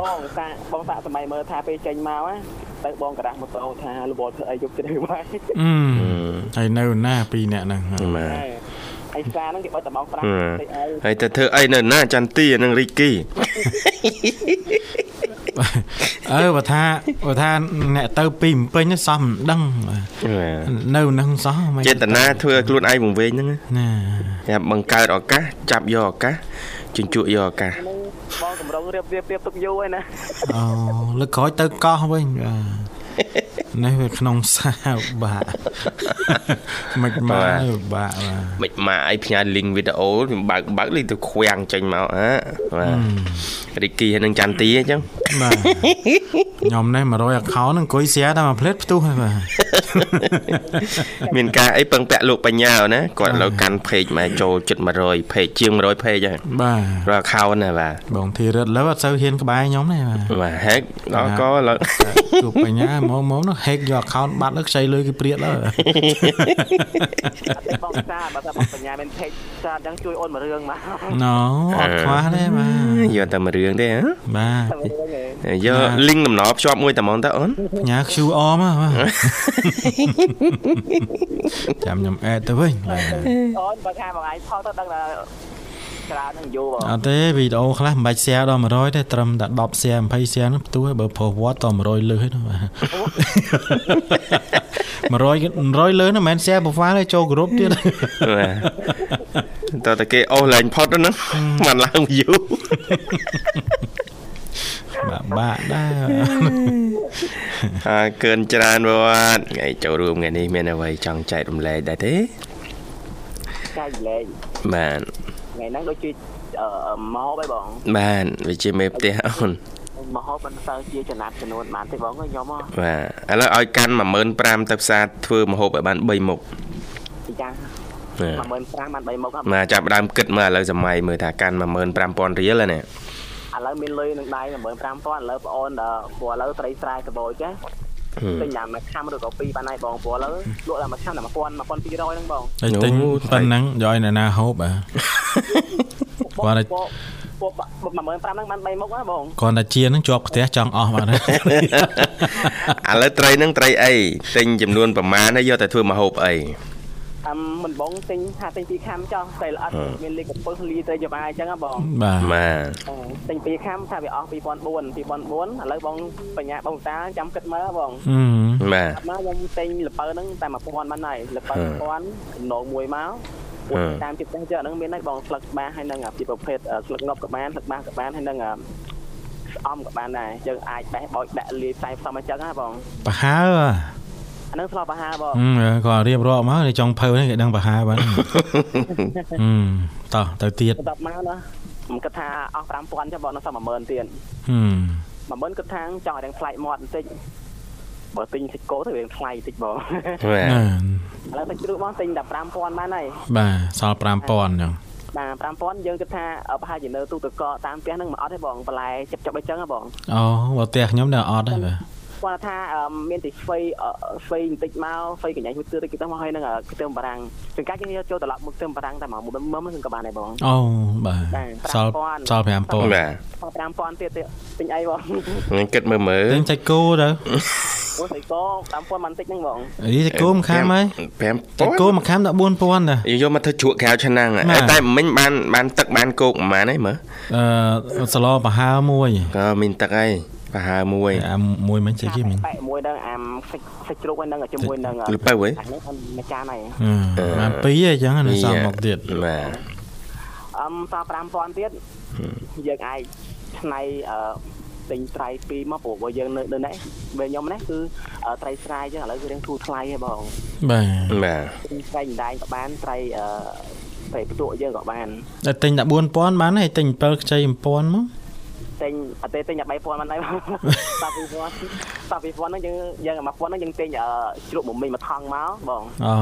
បងសាបងសាកសម័យមើលថាពេលចេញមកណាទៅបងក្រាស់ម៉ូតូថាលបលធ្វើអីយកទៅបាយអឺហើយនៅណាពីរនាក់ហ្នឹងបាទ ហើយសារហ្នឹងគេបើកតែម៉ោង5តិចអីហើយទៅធ្វើអីនៅណាចន្ទទីនឹងរីគីអើបើថាបើថាអ្នកទៅពីម្ពិញសោះមិនដឹងបាទបាទនៅនឹងសោះមិនចេតនាធ្វើឲ្យខ្លួនឯងវង្វេងហ្នឹងណាយ៉ាបង្កើតឱកាសចាប់យកឱកាសជញ្ជក់យកឱកាសហ្នឹងបងកម្រងរៀបរៀបរៀបទុកយូរហើយណាអូលើកក្រោយទៅកោះវិញបាទ នេះវាក្នុងសាបាក់មិនមកបាក់បាទមិនមកអីផ្ញើ link វីដេអូខ្ញុំបើកបើកលេងទៅខ្វាំងចេញមកហ៎បាទរីគីហើយនឹងចន្ទទីអញ្ចឹងបាទ ខ្ញុំនេះ100 account ហ្នឹងអង្គុយ share តែមួយផ្លេតផ្ទុះហើយបាទមានការអីពឹងពាក់លោកបញ្ញាណាគាត់ឥឡូវកាន់ page មកចូលជិត100 page ជាង100 page ហើយបាទរាល់ account ណាបាទបងធីរិតលើអត់សូវហ៊ានក្បែរខ្ញុំទេបាទបាទ hack ដល់ក៏ឥឡូវជួបបញ្ញាមកមកនោះ hack យក account បាត់លើខ្ចីលុយគេព្រាកលើអត់ទេបងសារបើថាបងបញ្ញាមាន page សារអញ្ចឹងជួយអូនមួយរឿងមកណូអត់ខ្វះទេបាទយកតែមួយរឿងទេហ៎បាទយក link ដំណភ្ជាប់មួយតែហ្មងតើអូនញ៉ា QR មកបាទចាំខ្ញុំ add ទៅវិញបាទអូនបើថាបងឯងផុសទៅដឹងថាច្រើននឹងយូរបងអត់ទេវីដេអូខ្លះមិនបាច់ share ដល់100ទេត្រឹមតែ10 share 20 share ហ្នឹងផ្ទុះហើយបើប្រុសវត្តត100លើសហ្នឹងបាទ100 100លើសហ្នឹងមិនមែន share profile ទេចូល group ទៀតបាទតើតែគេអូសឡើងផុតទៅហ្នឹងមិនឡើង view បាក់បាក់ដែរអើកើនច្រើនបាទថ្ងៃចូលរួមថ្ងៃនេះមានអ្វីចង់ចែករំលែកដែរទេចែកលេងបាទថ្ងៃហ្នឹងដូចជាអឺម៉ោបឯងបងបាទវាជាមេផ្ទះអូនម៉ោបមិនសូវជាចំណាត់ចំនួនបានទេបងខ្ញុំហ៎បាទឥឡូវឲ្យកាន់15000ទៅផ្សារធ្វើម្ហូបឲ្យបាន3មុខពីចាបាទ15000បាន3មុខហ៎មកចាប់ផ្ដើមគិតមើលឥឡូវសម័យមើលថាកាន់15000រៀលហ្នឹងណា ឥឡូវមានលុយនឹងដៃ15000ឥឡូវបងអូនដល់ព្រោះឥឡូវត្រីស្រែកបោចចាទិញតាមមួយខាំឬក៏ពីរបានហើយបងព្រោះឥឡូវលក់តាមមួយខាំតែ1000 1200ហ្នឹងបងតែទិញប៉ុណ្ណឹងយកឲ្យអ្នកណាហូបបាទគាត់តែពួកពួក15000ហ្នឹងបាន3មុខហ៎បងគាត់តែជានឹងជាប់ផ្ទះចង់អស់បាទឥឡូវត្រីហ្នឹងត្រីអីទិញចំនួនប្រមាណហើយយកទៅធ្វើម្ហូបអី អឹមមិនបងទិញថាទិញពីរខាំចោះត្រីល្អិតមានលីកពឹសលីត្រីច្បាអញ្ចឹងហ៎បងបាទបាទទិញពីរខាំថាវាអស់2004 2004ឥឡូវបងបញ្ញាបងតាចាំគិតមើលបងអឺបាទមកខ្ញុំទិញលពៅហ្នឹងតែ1000បានហើយលពៅ1000ចំណងមួយមកតាមចិត្តចេះចឹងហ្នឹងមានហើយបងស្លឹកក្បាសហើយនឹងពីប្រភេទស្លឹកងប់ក្បានស្លឹកបាសក្បានហើយនឹងស្អំក្បានដែរយើងអាចបេះបោចដាក់លាយផ្សាយផ្សំអញ្ចឹងណាបងប្រហើ អាហ្នឹងស្លោបអាហារបងអឺគាត់រៀបរាប់មកចង់ភៅនេះគេដឹងប្រហើបាទអឺតោះទៅទៀតបន្ទាប់មកណាខ្ញុំគិតថាអស់5000ចាំបងនៅសល់10000ទៀតហឹម10000គិតថាចង់ឲ្យរៀងថ្លៃមាត់បន្តិចបើទិញសាច់គោទៅរៀងថ្លៃតិចបងបាទណាឥឡូវសាច់ជ្រូកបងទិញតែ5000បានហើយបាទសល់5000អញ្ចឹងបាទ5000យើងគិតថាប្រហែលជានៅទូទឹកកកតាមផ្ទះហ្នឹងមិនអត់ទេបងបន្លែចិបចិបអញ្ចឹងហ៎បងអូបើផ្ទះខ្ញុំនៅអត់ទេបាទ គាត់ថាមានតែស្វ័យស្វ័យបន្តិចមកស្វ័យកញ្ញាមួយទឿតិចទៅមកហើយនឹងខ្ទឹមបារាំងចង្កាច់យើងយកចូលត្រឡប់មកខ្ទឹមបារាំងតែមកមុំមុំហ្នឹងក៏បានដែរបងអូបាទសល់សល់5000បាទ5000ទៀតទិញអីបងខ្ញុំគិតមើលមើលទិញសាច់គោទៅអូស្អីក៏5000បានតិចហ្នឹងបងអីសាច់គោមួយខាំហើយ5000សាច់គោមួយខាំដល់4000ដែរយកមកធ្វើជ្រក់ក្រៅឆ្នាំងតែមិញបានបានទឹកបានគោកប្រហែលហ្នឹងមើលអឺសឡប្រហើមួយក៏មានទឹកហើយ ប្រហើមួយអាមួយមិញស្អីគេមិញបែកមួយដល់អាមសាច់សាច់ជ្រូកហើយនឹងជាមួយនឹងលពៅហ៎អានេះមួយចានហើយអឺបានពីរអញ្ចឹងនៅសល់មកទៀតបាទអឹមត5000ទៀតយើងអាចឆ្នៃអឺទិញត្រីពីរមកព្រោះបើយើងនៅនៅនេះបើខ្ញុំនេះគឺត្រីស្រែអញ្ចឹងឥឡូវគឺរៀងធូរថ្លៃហ៎បងបាទបាទទិញត្រីម្ដែងក៏បានត្រីអឺត្រីផ្ទក់យើងក៏បានតែទិញតែ4000បានហើយទិញ7ខ្ចី1000មក ទិញអត់ទេទិញតែ3000បានដែរបងតា2000តា2000ហ្នឹងយើងយើង1000ហ្នឹងយើងទិញជ្រូកបំមីមួយថងមកបងអូ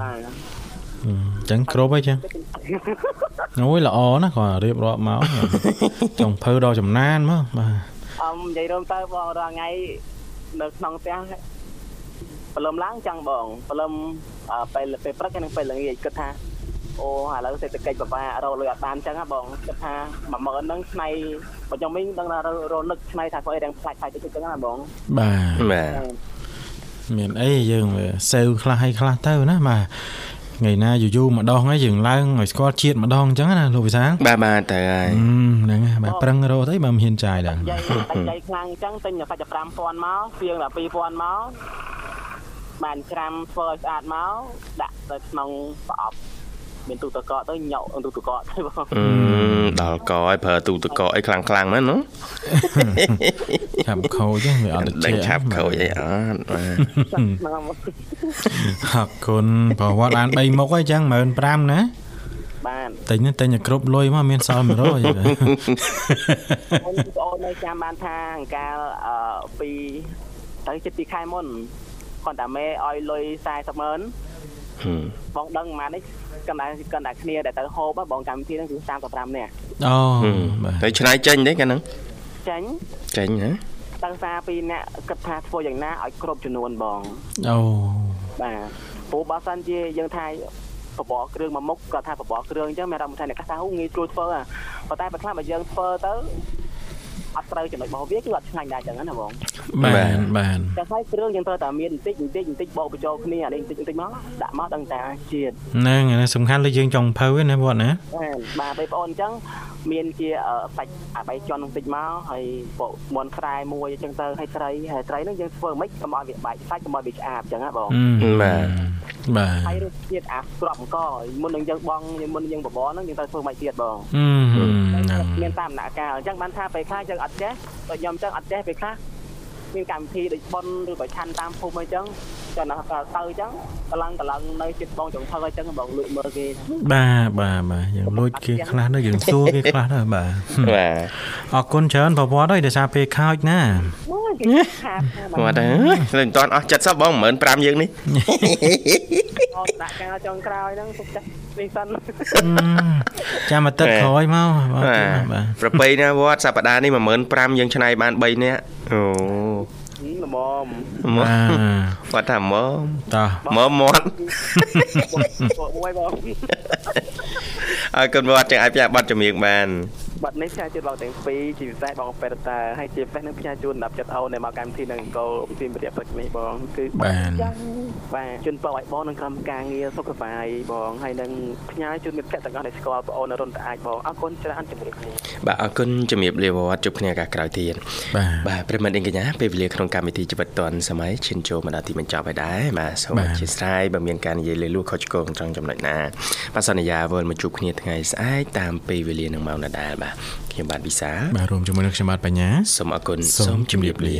បាទអញ្ចឹងគ្រប់ហើយចឹងអូយល្អណាស់គាត់រៀបរាប់មកចង់ភៅដល់ចំណានមកបាទអឹមនិយាយរួមទៅបងរាល់ថ្ងៃនៅក្នុងផ្ទះព្រលឹមឡើងចឹងបងព្រលឹមពេលពេលព្រឹកហើយនឹងពេលល្ងាចគិតថា អូឥឡូវសេដ្ឋកិច្ចបបារកលុយអត់បានចឹងហ៎បងគិតថា10000ហ្នឹងឆ្នៃបើខ្ញុំវិញដឹងថារនឹកឆ្នៃថាស្អីរៀងផ្លាច់ផ្លាច់តិចចឹងណាបងបាទបាទមានអីយើងសេវខ្លះឲ្យខ្លះទៅណាបាទថ្ងៃណាយូរយូរម្ដងហើយយើងឡើងឲ្យស្គាល់ជាតិម្ដងអញ្ចឹងណាលោកវិសាលបាទបាទទៅហើយហ្នឹងហើយបាទប្រឹងរកទៅបើមិនហ៊ានចាយដែរយាយតែយាយខ្លាំងអញ្ចឹងទិញតែសាច់5000មកសៀងតែ2000មកបានច្រាំធ្វើឲ្យស្អាតមកដាក់ទៅក្នុងប្រអប់ មានទូទឹកកកទៅញ៉ក់ទូទឹកកកទៅបងអឺដល់កឲ្យប្រើទូទឹកកកអីខ្លាំងខ្លាំងមែនណាឆាប់ខូចហ្នឹងវាអត់ទៅដឹងជាឆាប់ខូចអីអត់បាទអរគុណប្រវត្តិបាន3មុខហើយអញ្ចឹង15000ណាបានទិញទិញឲ្យគ្រប់លុយមកមានសល់100អូនបងអូននៅចាំបានថាអង្កាលអឺពីទៅចិត្តពីខែមុនគាត់តែមេឲ្យលុយ40ម៉ឺន បងដឹងប៉ុន្មាននេះកាន់តែកាន់តែគ្នាដែលទៅហូបបងកម្មវិធីហ្នឹងគឺ35នាក់អូបាទទៅឆ្នៃចេញទេកាលហ្នឹងចាញ់ចេញហ៎តាំងសារពីអ្នកគិតថាធ្វើយ៉ាងណាឲ្យគ្រប់ចំនួនបងអូបាទព្រោះបើសិនជាយើងថាបបរគ្រឿងមួយមុខគាត់ថាបបរគ្រឿងអញ្ចឹងមានអារម្មណ៍ថាអ្នកខ្លះថាងាយស្រួលធ្វើប៉ុន្តែបើខ្លះបើយើងធ្វើទៅ អត់ត្រូវចំណុចរបស់វាគឺអត់ឆ្ងាញ់ដែរចឹងណាបងបានបានតែហើយគ្រឿងយើងត្រូវតែមានបន្តិចបន្តិចបន្តិចបោកបញ្ចូលគ្នាអានេះបន្តិចបន្តិចមកដាក់មកដឹងតាជាតិហ្នឹងហើយសំខាន់លើយើងចង់ភៅណាវត្តណាបាទបាទបងប្អូនអញ្ចឹងមានជាសាច់អាបៃជន់បន្តិចមកហើយពួកមន់ខ្សែមួយអញ្ចឹងទៅហើយត្រីហើយត្រីហ្នឹងយើងធ្វើមិនខ្មិចកុំឲ្យវាបែកសាច់កុំឲ្យវាឆ្អាបអញ្ចឹងណាបងបាទបាទហើយរសជាតិអាក្របអង្គមុននឹងយើងបងមុននឹងយើងបបរហ្នឹងយើងត្រូវធ្វើមិនទៀតបងអឺហ្នឹងមានតាមដំណាក់កាលអញ្ចឹងបានថាពេលខ្លះយើងអត់ចេះដូចខ្ញុំអញ្ចឹងអត់ចេះពេលខ្លះមានកម្មវិធីដូចប៉ុនឬក៏ឆាន់តាមភូមិអីចឹងចុះណាទៅអញ្ចឹងកន្លងកន្លងនៅចិត្តបងចង្ហឹងអញ្ចឹងបងលួចមើលគេបាទបាទបាទយើងលួចគេខ្លះទៅយើងសួរគេខ្លះទៅបាទបាទអរគុណច្រើនប្រវត្តិអើយដោយសារពេលខោចណា អូយគេខាតណាគាត់ទៅមិនតាន់អស់70បង15000យើងនេះបងដាក់ការចុងក្រោយហ្នឹងទុកចាស់នេះសិនចាំអាទិត្យក្រោយមកបាទបាទប្រពៃណាវត្តសប្តាហ៍នេះ15000យើងឆ្នៃបាន3នាក់អូល្មមមកបាទគាត់ថាមកតោះមកមាត់ពួកមួយបងឲ្យគុណវត្តចឹងអាចផ្សាយប័ណ្ណចម្រៀងបាន បាត់នេះផ្សាយជូនបងទាំងពីរជាពិសេសបងប៉េរតាហើយជាពិសេសនឹងផ្សាយជូនដល់ចិត្តអូនដែលមកកម្មវិធីនឹងអង្គរពិធីមរៈព្រឹកនេះបងគឺបាទចឹងបាទជូនពរឲ្យបងនឹងក្រុមការងារសុខភាពបងហើយនឹងផ្ញើជូនមិត្តភក្តិទាំងអស់ដែលស្គាល់បងអូនរុនតាអាចបងអរគុណច្រើនជំរាបលាបាទអរគុណជំរាបលាវត្តជួបគ្នាឱកាសក្រោយទៀតបាទបាទប្រិមត្តអីកញ្ញាពេលវេលាក្នុងកម្មវិធីជីវិតឌွန်សម័យឈានចូលមកដល់ទីបញ្ចប់ហើយដែរបាទសូមអធិស្ឋានបើមានការនិយាយលេលួខុសឆ្គងត្រង់ចំណុចណាបាទសន្យាវិលមកជួបគ្នាថ្ងៃស្អែកតាមពេលវេលានឹងម៉ោងដដែលបាទខ្ញុំបាទវិសាលបាទរួមជាមួយនឹងខ្ញុំបាទបញ្ញាសូមអរគុណសូមជម្រាបលា